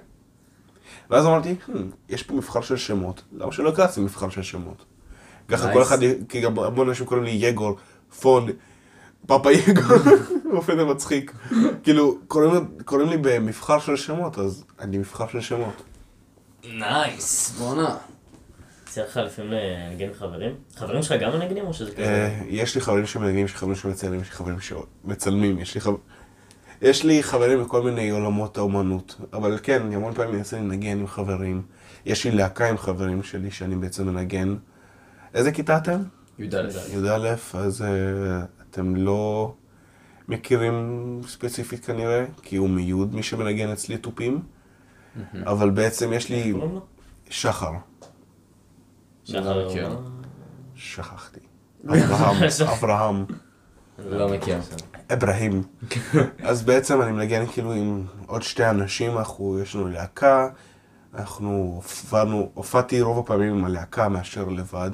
Speaker 2: ואז אמרתי, "Hmm, יש פה מבחר של שמות, למה שלא אקרא מבחר של שמות? ככה. כל אחד, כי גם המון אנשים קוראים לי יגור, פון, פאפה יגור, <laughs> באופן זה מצחיק. כאילו, קוראים, לי במבחר של שמות, אז אני מבחר של שמות.
Speaker 1: נייס, בואנה.
Speaker 3: יצא לך לפעמים לנגן עם חברים? חברים שלך גם מנגנים או שזה כזה?
Speaker 2: אה, יש לי חברים שמנגנים, יש לי חברים שמצלמים, יש לי חברים שמצלמים, יש לי חברים... יש לי חברים בכל מיני עולמות האומנות, אבל כן, אני המון פעמים מנסה לנגן עם חברים. יש לי להקה עם חברים שלי שאני בעצם מנגן. איזה כיתה אתם?
Speaker 1: י"א.
Speaker 2: י"א, אז אה, אתם לא מכירים ספציפית כנראה, כי הוא מיוד מי שמנגן אצלי תופים, אבל בעצם יש לי? שחר,
Speaker 3: שחר
Speaker 1: מכיר.
Speaker 3: מה?
Speaker 2: שכחתי. אברהם, <laughs> אברהם.
Speaker 1: לא מכיר.
Speaker 2: אברהים. <laughs> אז בעצם אני מנגן כאילו עם עוד שתי אנשים, אנחנו, יש לנו להקה, אנחנו הופענו, הופעתי רוב הפעמים עם הלהקה מאשר לבד.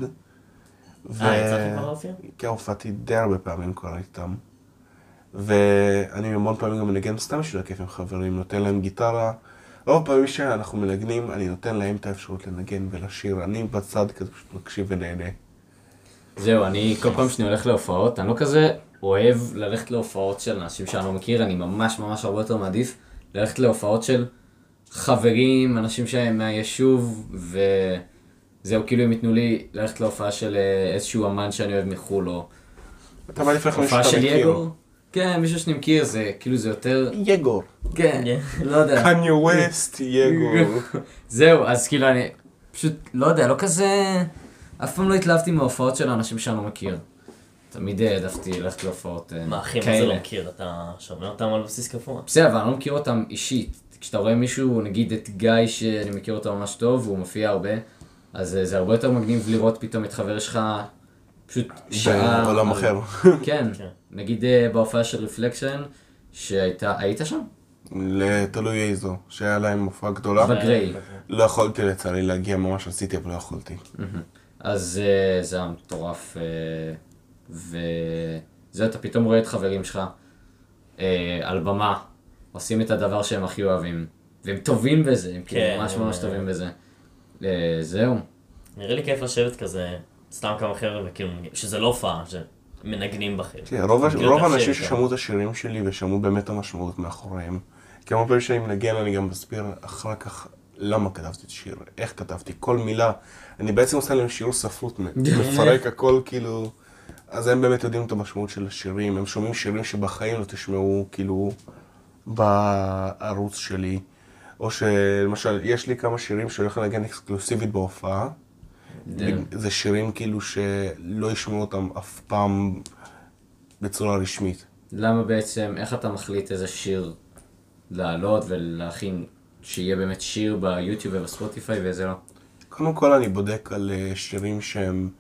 Speaker 2: ו-
Speaker 3: אה, יצא לך כבר להופיע?
Speaker 2: כן, הופעתי די הרבה פעמים כבר איתם. ואני המון פעמים גם מנגן סתם בשביל הכיף עם חברים, נותן להם גיטרה. רוב הפעמים שאנחנו מנגנים, אני נותן להם את האפשרות לנגן ולשיר. אני בצד כזה פשוט מקשיב ונהנה.
Speaker 1: זהו, אני כל פעם שאני הולך להופעות, אני לא כזה אוהב ללכת להופעות של אנשים שאני לא מכיר, אני ממש ממש הרבה יותר מעדיף ללכת להופעות של חברים, אנשים שהם מהיישוב, וזהו, כאילו הם ייתנו לי ללכת להופעה של אה, איזשהו אמן שאני אוהב מחו"ל, או
Speaker 2: אתה מעדיף לך מישהו שאתה
Speaker 1: של
Speaker 2: מכיר.
Speaker 1: כן, מישהו שאני מכיר, זה כאילו זה יותר,
Speaker 2: יגור.
Speaker 1: כן, לא יודע.
Speaker 2: קניה ווסט, יגור. <laughs>
Speaker 1: זהו, אז כאילו אני פשוט, לא יודע, לא כזה... אף פעם לא התלהבתי מהופעות של אנשים שאני לא מכיר. תמיד העדפתי ללכת להופעות אה,
Speaker 3: מה אחי, מה זה לא
Speaker 1: כאלה.
Speaker 3: מכיר? אתה שומע אותם על בסיס קבוע?
Speaker 1: בסדר, אבל אני לא מכיר אותם אישית. כשאתה רואה מישהו, נגיד את גיא, שאני מכיר אותו ממש טוב, והוא מופיע הרבה, אז אה, זה הרבה יותר מגניב לראות פתאום את חבר שלך פשוט שעה...
Speaker 2: בעולם
Speaker 1: על-
Speaker 2: אחר. <laughs>
Speaker 1: כן,
Speaker 3: כן.
Speaker 1: נגיד אה, בהופעה של רפלקשן, שהייתה... היית שם?
Speaker 2: לתלוי איזו, שהיה להם מופע גדולה.
Speaker 1: בגריי.
Speaker 2: לא יכולתי לצערי להגיע, ממש רציתי, אבל לא יכולתי.
Speaker 1: אז אה, זה היה מטורף, אה, וזהו, אתה פתאום רואה את חברים שלך אה, על במה, עושים את הדבר שהם הכי אוהבים, והם טובים בזה, הם כאילו
Speaker 3: כן,
Speaker 1: ממש ממש
Speaker 3: אה,
Speaker 1: טובים בזה. אה, זהו.
Speaker 3: נראה לי כיף לשבת כזה, סתם כמה חבר'ה, וכאילו, שזה לא הופעה, שמנגנים בכם.
Speaker 2: כן, רוב האנשים ששמעו את השירים שלי ושמעו באמת המשמעות מאחוריהם. כי הרבה פעמים שאני מנגן אני גם מסביר אחר כך למה כתבתי את השיר, איך כתבתי, כל מילה. אני בעצם עושה להם שיעור ספרות, <laughs> מפרק הכל כאילו... אז הם באמת יודעים את המשמעות של השירים, הם שומעים שירים שבחיים לא תשמעו כאילו בערוץ שלי. או שלמשל, יש לי כמה שירים שאני הולך לנגן אקסקלוסיבית בהופעה.
Speaker 1: כן.
Speaker 2: זה שירים כאילו שלא ישמעו אותם אף פעם בצורה רשמית.
Speaker 1: למה בעצם, איך אתה מחליט איזה שיר לעלות ולהכין, שיהיה באמת שיר ביוטיוב ובספוטיפיי ואיזה לא?
Speaker 2: קודם כל אני בודק על אה, שירים שהם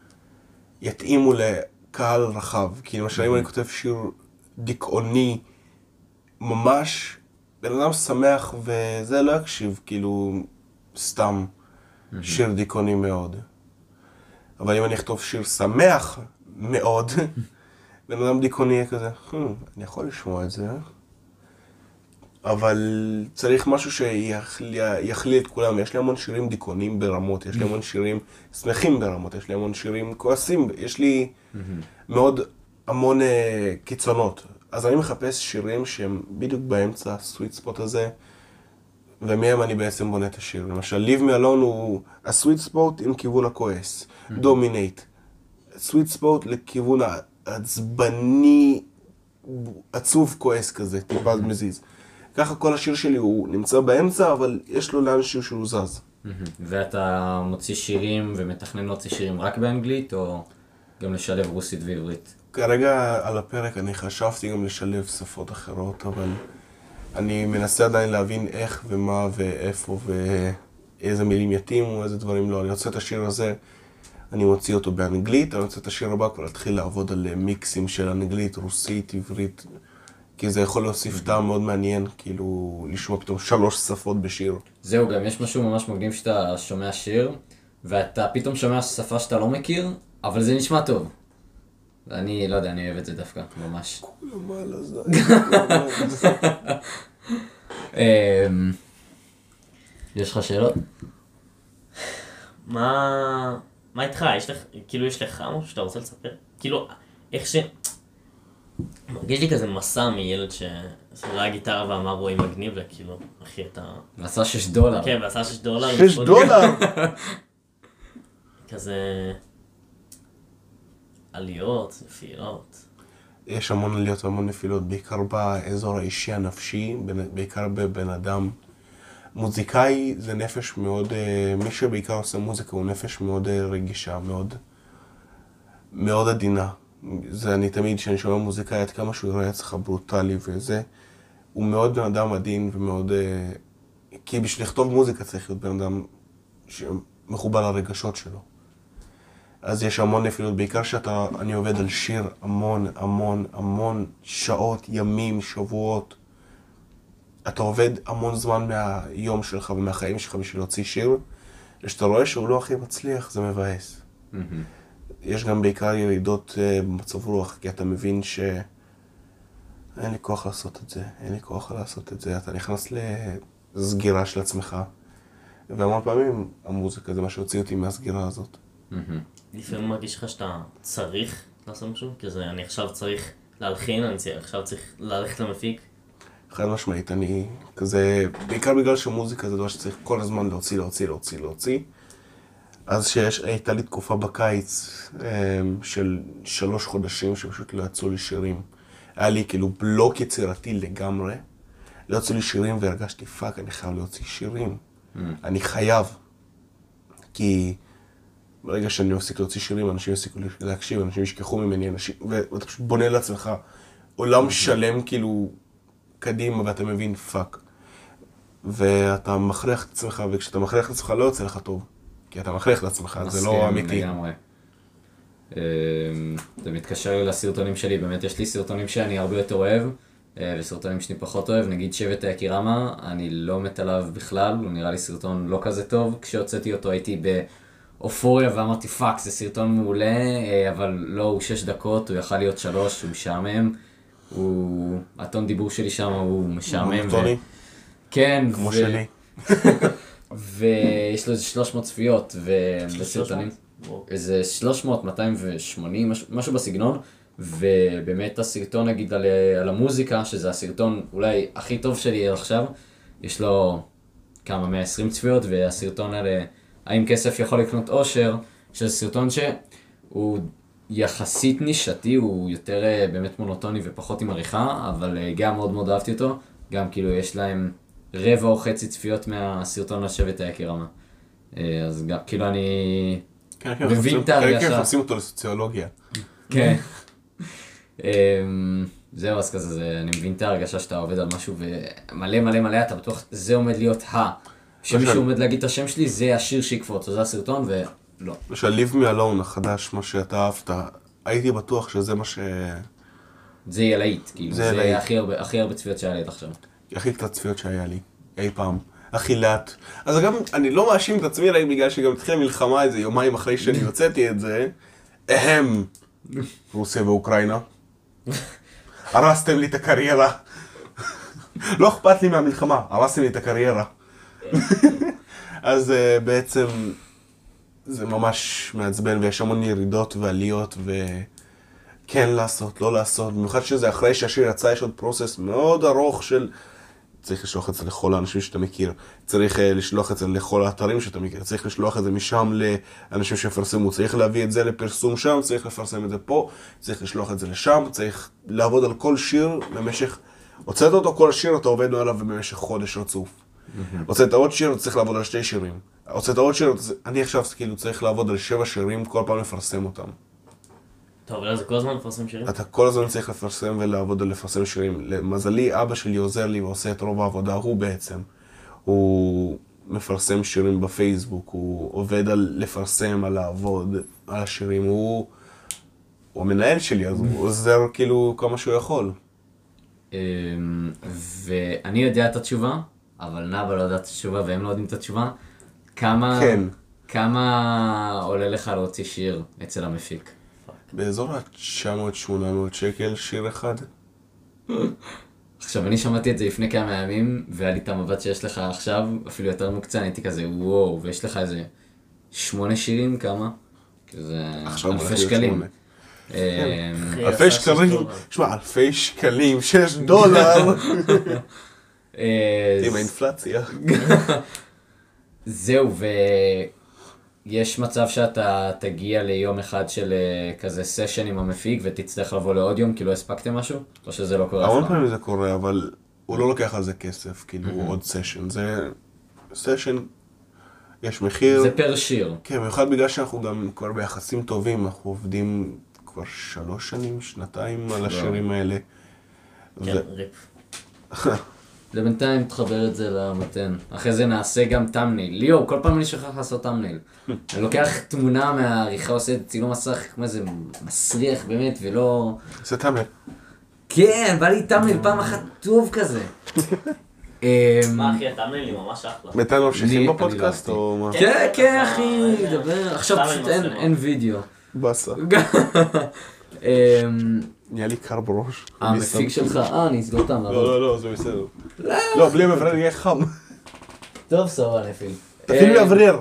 Speaker 2: יתאימו לקהל רחב. כי למשל אם אני כותב שיר דיכאוני ממש, בן אדם שמח וזה לא יקשיב כאילו סתם שיר דיכאוני מאוד. אבל אם אני אכתוב שיר שמח מאוד, <laughs> בן אדם דיכאוני יהיה כזה, "Hmm, אני יכול לשמוע את זה. אבל צריך משהו שיכליל את כולם. יש לי המון שירים דיכאוניים ברמות, יש לי המון <laughs> שירים שמחים ברמות, יש לי המון שירים כועסים, יש לי מאוד המון אה, קיצונות. אז אני מחפש שירים שהם בדיוק באמצע הסוויט ספוט הזה, ומהם אני בעצם בונה את השיר. למשל, Me Alone הוא הסוויט ספוט עם כיוון הכועס, Dominate. סוויט ספוט לכיוון העצבני, עצוב כועס כזה, טיפה מזיז. ככה כל השיר שלי הוא נמצא באמצע, אבל יש לו לאנשהו שהוא זז.
Speaker 1: ואתה מוציא שירים ומתכנן להוציא שירים רק באנגלית, או גם לשלב רוסית ועברית?
Speaker 2: כרגע על הפרק אני חשבתי גם לשלב שפות אחרות, אבל אני מנסה עדיין להבין איך ומה ואיפה ואיזה מילים יתאימו, איזה דברים לא. אני רוצה את השיר הזה, אני מוציא אותו באנגלית, אני רוצה את השיר הבא כבר להתחיל לעבוד על אה, מיקסים של אנגלית, רוסית, עברית, כי זה יכול להוסיף טעם מאוד מעניין, כאילו לשמוע פתאום שלוש שפות בשיר.
Speaker 1: זהו, גם יש משהו ממש מגניב שאתה שומע שיר, ואתה פתאום שומע שפה שאתה לא מכיר, אבל זה נשמע טוב. אני לא יודע, אני אוהב את זה דווקא, ממש.
Speaker 2: למעלה זה... <laughs>
Speaker 1: אמ, יש לך שאלות?
Speaker 3: מה... מה איתך? יש לך, כאילו יש לך משהו שאתה רוצה לספר? כאילו, איך ש... מרגיש לי כזה מסע מילד שראה גיטרה ואמר רועי מגניב, וכאילו, אחי אתה...
Speaker 1: ועשה 6 דולר.
Speaker 3: כן, ועשה 6 דולר.
Speaker 2: שש דולר!
Speaker 3: כזה... עליות, נפילות.
Speaker 2: יש המון עליות והמון נפילות, בעיקר באזור האישי הנפשי, בעיקר בבן אדם. מוזיקאי זה נפש מאוד, אה, מי שבעיקר עושה מוזיקה הוא נפש מאוד אה, רגישה, מאוד, מאוד עדינה. זה אני תמיד, כשאני שומע מוזיקאי, עד כמה שהוא יראה אצלך ברוטלי וזה, הוא מאוד בן אדם עדין ומאוד... אה, כי בשביל לכתוב מוזיקה צריך להיות בן אדם שמחובר לרגשות שלו. אז יש המון נפילות, בעיקר שאתה, אני עובד על שיר המון, המון, המון שעות, ימים, שבועות. אתה עובד המון זמן מהיום שלך ומהחיים שלך בשביל להוציא שיר, וכשאתה רואה שהוא לא הכי מצליח, זה מבאס.
Speaker 1: מהמם.
Speaker 2: יש גם בעיקר ירידות אה, במצב רוח, כי אתה מבין ש... אין לי כוח לעשות את זה, אין לי כוח לעשות את זה, אתה נכנס לסגירה של עצמך. והמון פעמים המוזיקה זה מה שהוציא אותי מהסגירה הזאת.
Speaker 1: מהמם.
Speaker 3: לפעמים מרגיש לך שאתה צריך לעשות משהו? כזה, אני עכשיו צריך להלחין, אני עכשיו צריך ללכת למפיק.
Speaker 2: חד משמעית, אני כזה, בעיקר בגלל שמוזיקה זה דבר שצריך כל הזמן להוציא, להוציא, להוציא, להוציא. אז שיש, הייתה לי תקופה בקיץ אמ, של שלוש חודשים שפשוט לא יצאו לי שירים. היה לי כאילו בלוק יצירתי לגמרי. לא יצאו לי שירים והרגשתי fuck, אני חייב להוציא שירים. אני חייב. כי ברגע שאני מפסיק להוציא שירים, אנשים יפסיקו להקשיב, אנשים ישכחו ממני, אנשים, ואתה פשוט בונה לעצמך עולם שלם כאילו קדימה ואתה מבין fuck. ואתה מכריח את עצמך, וכשאתה מכריח את עצמך לא יוצא לך טוב. כי אתה מכריח את עצמך, זה לא אמיתי.
Speaker 1: לגמרי. אמ, זה מתקשר לסרטונים שלי, באמת יש לי סרטונים שאני הרבה יותר אוהב, אה, וסרטונים שאני פחות אוהב, נגיד שבט היקירמה, אני לא מת עליו בכלל, הוא נראה לי סרטון לא כזה טוב. כשהוצאתי אותו הייתי באופוריה ואמרתי fuck, זה סרטון מעולה, אה, אבל לא, הוא שש דקות, הוא יכל להיות שלוש, הוא משעמם. הוא... הטון דיבור שלי שם הוא משעמם. ו-
Speaker 2: מונוטוני,
Speaker 1: כן,
Speaker 2: כמו
Speaker 1: ו-
Speaker 2: שלי.
Speaker 1: ויש לו איזה 300 צפיות, ובסרטונים. איזה 300, 280, משהו, משהו בסגנון, ובאמת הסרטון נגיד על, על המוזיקה, שזה הסרטון אולי הכי טוב שלי עכשיו, יש לו כמה, 120 צפיות, והסרטון על אה, האם כסף יכול לקנות אושר, שזה סרטון שהוא יחסית נישתי, הוא יותר אה, באמת מונוטוני ופחות עם עריכה, אבל אה, גם מאוד מאוד אהבתי אותו, גם כאילו יש להם רבע או חצי צפיות מהסרטון לשבת היקירמה. אה, אז גם, כאילו אני...
Speaker 2: כן, כן,
Speaker 1: מבין את ההרגשה.
Speaker 2: כן, כן, מחפשים אותו לסוציולוגיה.
Speaker 1: כן. אמ, זהו, אז כזה, זה- אני מבין את ההרגשה שאתה עובד על משהו ומלא מלא מלא, אתה בטוח, זה עומד להיות ה... כשמישהו
Speaker 2: למשל-
Speaker 1: עומד להגיד את השם שלי, זה השיר שיקפוץ, או זה הסרטון, ולא.
Speaker 2: למשל, Live Me Alone החדש, מה שאתה אהבת, הייתי בטוח שזה מה ש...
Speaker 1: זה יהיה להיט, כאילו,
Speaker 2: זה
Speaker 1: זה
Speaker 2: להיט.
Speaker 1: הכי הרבה- הכי הרבה צפיות שהיה לי עד עכשיו.
Speaker 2: הכי קצת צפיות שהיה לי, אי פעם. הכי לאט. אז גם, אני לא מאשים את עצמי רק בגלל שגם התחילה מלחמה איזה יומיים אחרי שאני <laughs> הוצאתי את זה. אהם, רוסיה ואוקראינה. הרסתם לי את הקריירה. <laughs> לא אכפת לי מהמלחמה, הרסתם לי את הקריירה. <laughs> אז uh, בעצם זה ממש מעצבן ויש המון ירידות ועליות וכן לעשות, לא לעשות, במיוחד שזה אחרי שהשיר יצא יש עוד פרוסס מאוד ארוך של צריך לשלוח את זה לכל האנשים שאתה מכיר, צריך uh, לשלוח את זה לכל האתרים שאתה מכיר, צריך לשלוח את זה משם לאנשים שיפרסמו, צריך להביא את זה לפרסום שם, צריך לפרסם את זה פה, צריך לשלוח את זה לשם, צריך לעבוד על כל שיר במשך, הוצאת אותו כל שיר אתה עובד עליו במשך חודש רצוף. הוצאת עוד שיר, צריך לעבוד על שתי שירים. הוצאת עוד שיר, אני עכשיו כאילו צריך לעבוד על שבע שירים, כל פעם לפרסם אותם.
Speaker 3: טוב, אבל זה כל הזמן מפרסם שירים?
Speaker 2: אתה כל הזמן צריך לפרסם ולעבוד על לפרסם שירים. למזלי, אבא שלי עוזר לי ועושה את רוב העבודה, הוא בעצם. הוא מפרסם שירים בפייסבוק, הוא עובד על לפרסם, על לעבוד על השירים, הוא... הוא המנהל שלי, אז הוא עוזר כאילו כמה שהוא יכול.
Speaker 1: אמ, ואני יודע את התשובה, אבל נאבה לא יודעת את התשובה והם לא יודעים את התשובה. כמה...
Speaker 2: כן.
Speaker 1: כמה עולה לך להוציא שיר אצל המפיק?
Speaker 2: באזור ה-900-800 שקל, שיר אחד.
Speaker 1: עכשיו, אני שמעתי את זה לפני כמה ימים, והיה לי את המבט שיש לך עכשיו, אפילו יותר מוקצן, הייתי כזה, וואו, ויש לך איזה שמונה שירים, כמה? זה
Speaker 2: עכשיו
Speaker 1: אלפי שקלים. אמ,
Speaker 2: אלפי שקלים. שמע, אלפי שקלים, שש דולר. <laughs>
Speaker 1: אה,
Speaker 2: עם האינפלציה. <laughs>
Speaker 1: זהו, ויש מצב שאתה תגיע ליום אחד של אה, כזה סשן עם המפיק ותצטרך לבוא לעוד יום, כי לא הספקתם משהו? או שזה לא קורה
Speaker 2: המון
Speaker 1: אף פעם?
Speaker 2: פעמים זה קורה, אבל הוא לא לוקח על זה כסף, כאילו עוד סשן. זה סשן, יש מחיר.
Speaker 1: זה פר שיר.
Speaker 2: כן, במיוחד בגלל שאנחנו גם כבר ביחסים טובים, אנחנו עובדים כבר שלוש שנים, שנתיים על השירים האלה.
Speaker 3: כן,
Speaker 2: ו-
Speaker 3: RIP. <laughs>
Speaker 1: לבינתיים תחבר את זה למתן. אחרי זה נעשה גם thumbnail. ליאור, כל פעם אני שוכח לעשות thumbnail. <laughs> אני לוקח תמונה מהעריכה, עושה צילום מסך כמו איזה מסריח באמת, ולא...
Speaker 2: זה תמר.
Speaker 1: כן, בא לי תמנייל פעם אחת טוב כזה. <laughs> אמ,
Speaker 3: מה אחי, הטאמניילים ממש אחלה.
Speaker 2: מתן
Speaker 1: אני-
Speaker 2: ממשיכים
Speaker 1: לא
Speaker 2: בפודקאסט
Speaker 1: אהבתי.
Speaker 2: או מה?
Speaker 1: כן, כן,
Speaker 3: אה,
Speaker 1: אחי,
Speaker 3: אה,
Speaker 1: דבר. עכשיו
Speaker 3: סתם
Speaker 1: פשוט אין- וידאו.
Speaker 2: באסה. <laughs> נהיה לי קר בראש.
Speaker 1: המפיק שלך, אה, אני אסגור את
Speaker 2: לא. לא, לא, זה בסדר. לא, בלי מברר יהיה חם.
Speaker 1: טוב, סבבה, אני אפעיל.
Speaker 2: תפעיל
Speaker 1: אה,
Speaker 2: מאוורר.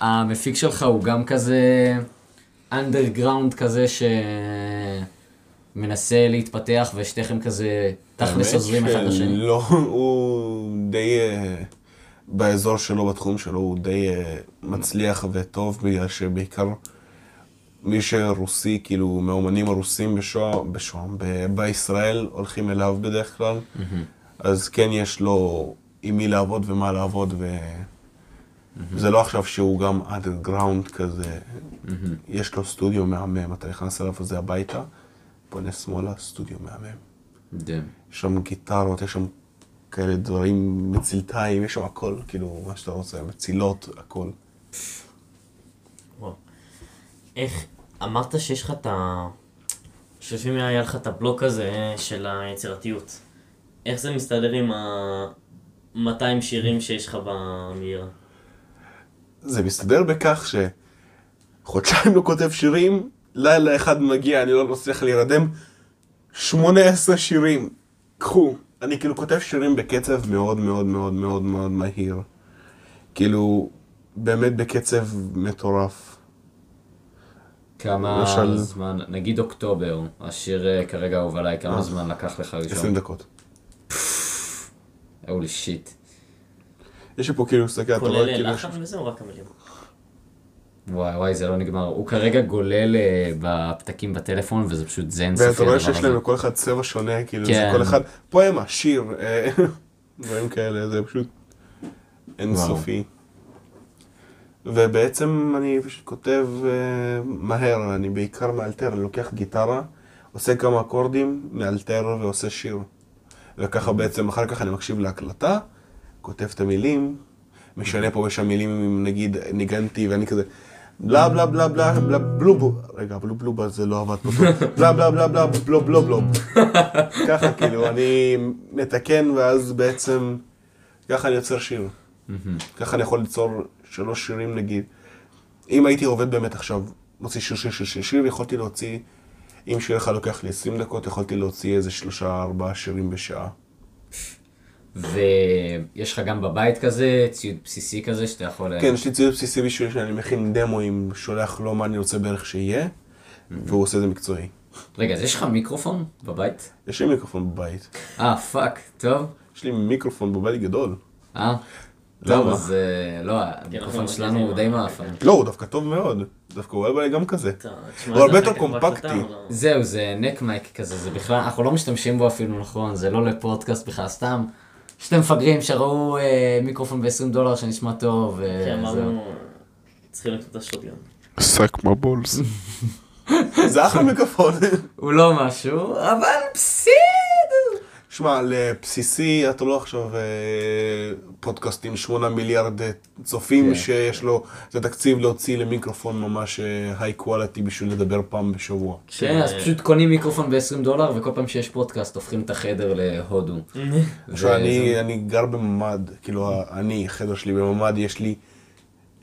Speaker 1: המפיק שלך הוא גם כזה אנדרגראונד כזה שמנסה להתפתח ושתיכם כזה תכלס עוזרים אחד לשני.
Speaker 2: לא, הוא די... אה, באזור שלו, בתחום שלו, הוא די אה, מצליח וטוב, בגלל שבעיקר מי שרוסי, כאילו, מהאומנים הרוסים בשואה, בשואה, ב- בישראל, הולכים אליו בדרך כלל. אז כן יש לו עם מי לעבוד ומה לעבוד, וזה לא עכשיו שהוא גם אנדרגראונד כזה. יש לו סטודיו מהמם, אתה נכנס אליו וזה הביתה, פונה שמאלה, סטודיו מהמם.
Speaker 1: מדהים.
Speaker 2: יש שם גיטרות, יש שם כאלה דברים מצילתיים, יש שם הכל, כאילו, מה שאתה רוצה, מצילות, הכל.
Speaker 3: איך, אמרת שיש לך את ה... שלפעמים היה לך את הבלוק הזה של היצירתיות. איך זה מסתדר עם ה-200 שירים שיש לך במהירה?
Speaker 2: זה מסתדר בכך שחודשיים לא כותב שירים, לילה אחד מגיע, אני לא מצליח להירדם, 18 שירים. קחו. אני כאילו כותב שירים בקצב מאוד מאוד מאוד מאוד מאוד מהיר. כאילו, באמת בקצב מטורף.
Speaker 1: כמה
Speaker 2: למשל-
Speaker 1: זמן, נגיד אוקטובר, השיר אה, כרגע אהוב עליי, כמה
Speaker 2: אה.
Speaker 1: זמן לקח לך
Speaker 2: 20
Speaker 1: ראשון?
Speaker 2: דקות.
Speaker 1: הולי שיט.
Speaker 2: יש לי פה כאילו, תסתכל, אתה רואה
Speaker 3: כולל
Speaker 2: כאילו...
Speaker 3: לחן וזה או רק המילים?
Speaker 1: וואי וואי, זה לא נגמר. הוא כרגע גולל אה, בפתקים בטלפון, וזה פשוט זן סופי
Speaker 2: ואתה רואה שיש להם. לכל אחד צבע שונה, כאילו, זה
Speaker 1: כן.
Speaker 2: כל אחד, פואמה, שיר, אה, <laughs> דברים כאלה, זה פשוט אינסופי. ובעצם אני פשוט כותב אה, מהר, אני בעיקר מאלתר, אני לוקח גיטרה, עושה כמה אקורדים, מאלתר ועושה שיר. וככה בעצם, אחר כך אני מקשיב להקלטה, כותב את המילים, משנה פה ושם מילים, אם נגיד ניגנתי ואני כזה, בלה בלה בלה בלה בלה בלובו, רגע, בלו בלובה זה לא עבד פה בלה בלה בלה בלה בלוב בלוב בלוב. <laughs> ככה כאילו, אני מתקן ואז בעצם, ככה אני יוצר שיר. ככה אני יכול ליצור שלוש שירים נגיד. אם הייתי עובד באמת עכשיו, מוציא שיר שיר שיר שיר שיר, יכולתי להוציא, אם שיר אחד לוקח לי 20 דקות, יכולתי להוציא איזה שלושה ארבעה שירים בשעה.
Speaker 1: ויש לך גם בבית כזה, ציוד בסיסי כזה, שאתה יכול...
Speaker 2: כן, יש לי ציוד בסיסי בשביל שאני מכין דמוים, שולח לו מה אני רוצה בערך שיהיה, והוא עושה את זה מקצועי.
Speaker 1: רגע, אז יש לך מיקרופון בבית?
Speaker 2: יש לי מיקרופון בבית.
Speaker 1: אה, fuck, טוב.
Speaker 2: יש לי מיקרופון בבית גדול.
Speaker 1: אה? טוב,
Speaker 2: למה?
Speaker 1: אז אה, לא, המיקרופון שלנו הוא די מעפן.
Speaker 2: לא, הוא דווקא טוב מאוד. דווקא הוא היה גם כזה. הוא
Speaker 3: זה
Speaker 2: הרבה יותר קומפקטי.
Speaker 1: זהו, זה neck mic כזה, זה בכלל, אנחנו לא משתמשים בו אפילו נכון, זה לא לפודקאסט בכלל, סתם. שתי מפגרים שראו אה, מיקרופון ב-20 דולר שנשמע טוב,
Speaker 3: כן,
Speaker 1: וזהו.
Speaker 3: אמרנו, צריכים לקנות את השוטגן.
Speaker 2: my balls. <laughs> זה אחלה מיקרופון.
Speaker 1: הוא לא משהו, אבל בסדר.
Speaker 2: שמע, לבסיסי, אתה לא עכשיו אה, פודקאסט עם 8 מיליארד אה, צופים,
Speaker 1: כן.
Speaker 2: שיש לו את התקציב להוציא למיקרופון ממש היי קואליטי בשביל לדבר פעם בשבוע.
Speaker 1: כן, אז פשוט קונים מיקרופון ב-20 דולר, וכל פעם שיש פודקאסט הופכים את החדר להודו. <laughs>
Speaker 2: עכשיו, אני, אני גר בממ"ד, כאילו, אני, החדר שלי בממ"ד, יש לי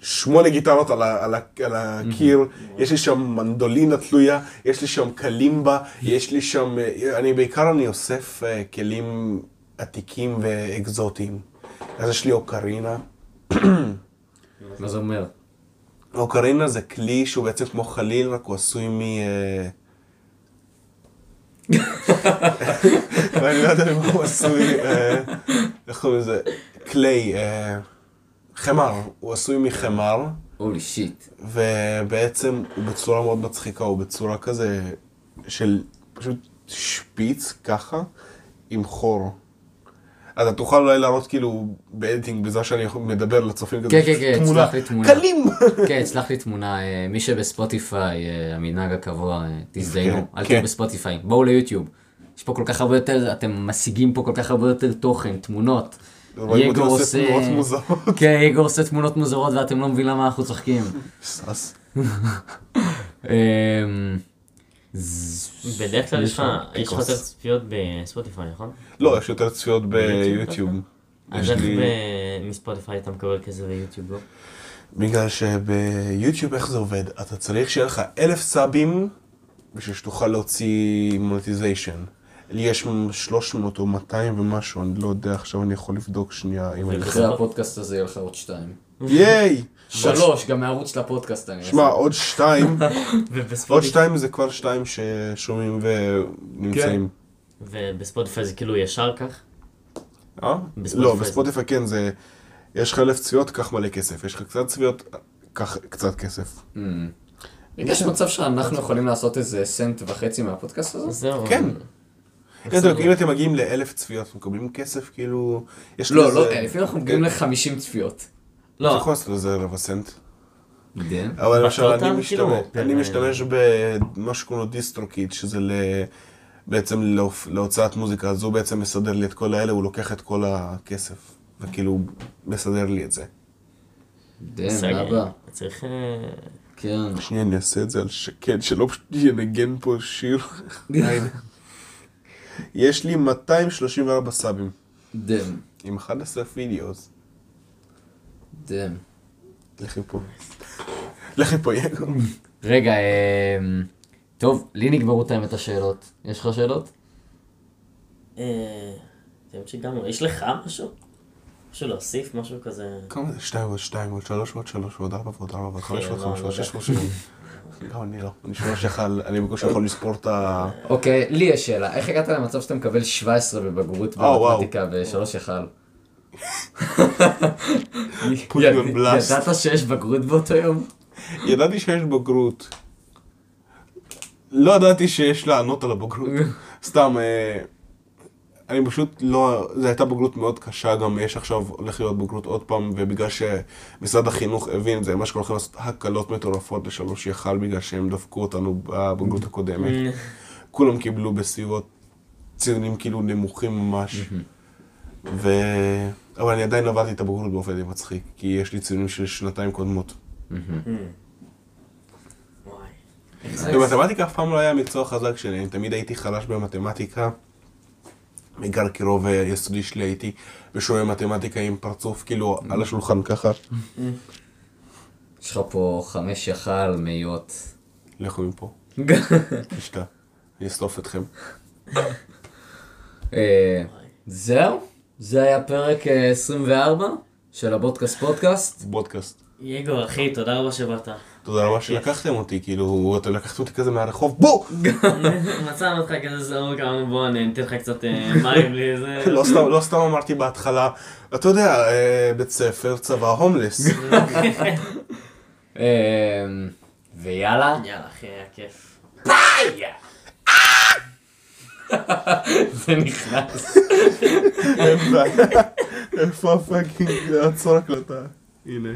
Speaker 2: שמונה גיטרות על, ה, על, ה, על הקיר, יש לי שם מנדולינה תלויה, יש לי שם קלימבה, יש לי שם, אה, אני בעיקר אני אוסף אה, כלים עתיקים ואקזוטיים. אז יש לי אוקרינה.
Speaker 1: מה זה אומר?
Speaker 2: אוקרינה זה כלי שהוא בעצם כמו חליל, רק הוא עשוי מ... אה, <laughs> <laughs> ואני לא יודע מה הוא עשוי, איך קוראים לזה? אה, חמר, הוא עשוי מחמר,
Speaker 1: הולי שיט.
Speaker 2: ובעצם הוא בצורה מאוד מצחיקה, הוא בצורה כזה של פשוט שפיץ ככה, עם חור. אז אתה תוכל אולי להראות כאילו באדיטינג בזה שאני מדבר לצופים כזה,
Speaker 1: כן, כן, כן,
Speaker 2: תמונה,
Speaker 1: לי תמונה.
Speaker 2: קלים! <laughs>
Speaker 1: כן, אצלח לי תמונה, אה, מי שבספוטיפיי, אה, המנהג הקבוע, אה, תזדיינו,
Speaker 2: כן,
Speaker 1: אל
Speaker 2: כן.
Speaker 1: תהיו בספוטיפיי, בואו ליוטיוב. יש פה כל כך הרבה יותר, אתם משיגים פה כל כך הרבה יותר תוכן, תמונות. יגור
Speaker 2: עושה תמונות מוזרות.
Speaker 1: כן, יגור עושה תמונות מוזרות ואתם לא מבינים למה אנחנו צוחקים.
Speaker 2: שש.
Speaker 1: אמ, <laughs>
Speaker 3: בדרך כלל יש לך. יותר צפיות בספוטיפיי, נכון?
Speaker 2: לא, יש יותר צפיות ביוטיוב.
Speaker 3: אז איך מספוטיפיי אתה מקבל כזה ויוטיוב לא?
Speaker 2: בגלל שביוטיוב איך זה עובד? אתה צריך שיהיה לך אלף סאבים בשביל שתוכל להוציא מונטיזיישן. לי יש 300 או 200 ומשהו, אני לא יודע, עכשיו אני יכול לבדוק שנייה אם אני...
Speaker 1: אחרי הפודקאסט הזה יהיה לך עוד שתיים.
Speaker 2: ייי!
Speaker 1: שלוש, גם מערוץ של הפודקאסט אני
Speaker 2: שמע, עוד שתיים, <laughs> עוד שתיים זה כבר שתיים ששומעים ונמצאים.
Speaker 3: ובספוטיפיי זה כאילו ישר כך?
Speaker 2: אה? לא, בספוטיפיי כן, זה... יש לך אלף צפיות, קח מלא כסף. יש לך קצת צפיות, קח קצת כסף.
Speaker 1: אמ, יש מצב שאנחנו יכולים לעשות איזה סנט וחצי מהפודקאסט הזה?
Speaker 3: זהו.
Speaker 2: כן. אם אתם-
Speaker 3: עובד?
Speaker 2: אם אתם מגיעים לאלף צפיות, אתם מקבלים כסף, כאילו...
Speaker 1: לא, לא, לפעמים אנחנו מגיעים ל-50 צפיות.
Speaker 2: אתה
Speaker 3: לא,
Speaker 2: יכול לעשות לזה רבע סנט.
Speaker 1: כן.
Speaker 2: אבל למשל אני
Speaker 3: כאילו,
Speaker 2: משתמש,
Speaker 3: פר-
Speaker 2: אני משתמש במה שקוראים לו DistroKid, שזה ל... בעצם להוצאת מוזיקה, אז הוא בעצם מסדר לי את כל האלה, הוא לוקח את כל הכסף, וכאילו מסדר לי את זה.
Speaker 1: דן. אבא.
Speaker 3: צריך... אה,
Speaker 1: כן.
Speaker 2: שנייה, אני אעשה את זה על שקד, שלא פשוט ינגן פה שיר. <laughs> יש לי 234 סאבים,
Speaker 1: דם.
Speaker 2: עם 11 וידאוס.
Speaker 1: דם.
Speaker 2: לכי פה. לכי פה, יגו.
Speaker 1: רגע, אמ, טוב, לי נגמרו את האמת השאלות. יש לך שאלות?
Speaker 3: אה, יש לך משהו? משהו להוסיף? משהו כזה?
Speaker 2: כמה זה? 2 ועוד 2 ועוד 3 ועוד 3 ועוד 4 ועוד 4 ועוד 5 ועוד
Speaker 3: לא,
Speaker 2: 5
Speaker 3: לא
Speaker 2: ועוד
Speaker 3: יודע.
Speaker 2: 6 ועוד 7. גם אני לא. אני שמע שיכול, אני בקושי יכול לספור את ה...
Speaker 1: אוקיי, לי יש שאלה. איך הגעת למצב שאתה מקבל 17 בבגרות
Speaker 2: אה.
Speaker 1: במתמטיקה <laughs>
Speaker 2: on blast.
Speaker 1: ידעת שיש בגרות באותו יום?
Speaker 2: ידעתי שיש בגרות. לא ידעתי שיש לענות על הבגרות. <laughs> סתם, אה, אני פשוט לא, זו הייתה בגרות מאוד קשה, גם יש עכשיו, הולך להיות בגרות עוד פעם, ובגלל שמשרד החינוך הבין את זה, מה שקורה הולכים לעשות הקלות מטורפות לשלוש יחל, בגלל שהם דפקו אותנו בבגרות הקודמת. כולם קיבלו בסביבות ציונים כאילו נמוכים ממש. ו... אבל אני עדיין עברתי את הבגרות באופן די מצחיק, כי יש לי ציונים של שנתיים קודמות.
Speaker 3: וואי.
Speaker 2: במתמטיקה אף פעם לא היה מקצוע חזק שלי, אני תמיד הייתי חלש במתמטיקה. בעיקר כי רוב היסודי שלי הייתי בשיעורי מתמטיקה עם פרצוף כאילו על השולחן ככה.
Speaker 1: יש לך פה חמש יכל מאיות.
Speaker 2: לכו מפה, <laughs> תשתה, אני אשרוף אתכם.
Speaker 1: אה, זהו? זה היה פרק אה, 24 של הבודקאסט פודקאסט.
Speaker 2: בודקאסט.
Speaker 3: יגו, אחי, תודה רבה שבאת.
Speaker 2: תודה רבה שלקחתם אותי, כאילו, אתם לקחתם אותי כזה מהרחוב, בוא!
Speaker 3: מצאנו אותך כזה זרוק, אמרנו בוא אני אתן לך קצת אה, מים בלי זה. <laughs>
Speaker 2: לא סתם- לא סתם אמרתי בהתחלה, אתה יודע, אה, בית ספר, צבא, הומלס. <laughs>
Speaker 1: אה, ויאללה.
Speaker 3: יאללה, אחי, היה כיף. <laughs>
Speaker 1: זה נכנס.
Speaker 2: איפה הפאקינג, עצור הקלטה. הנה.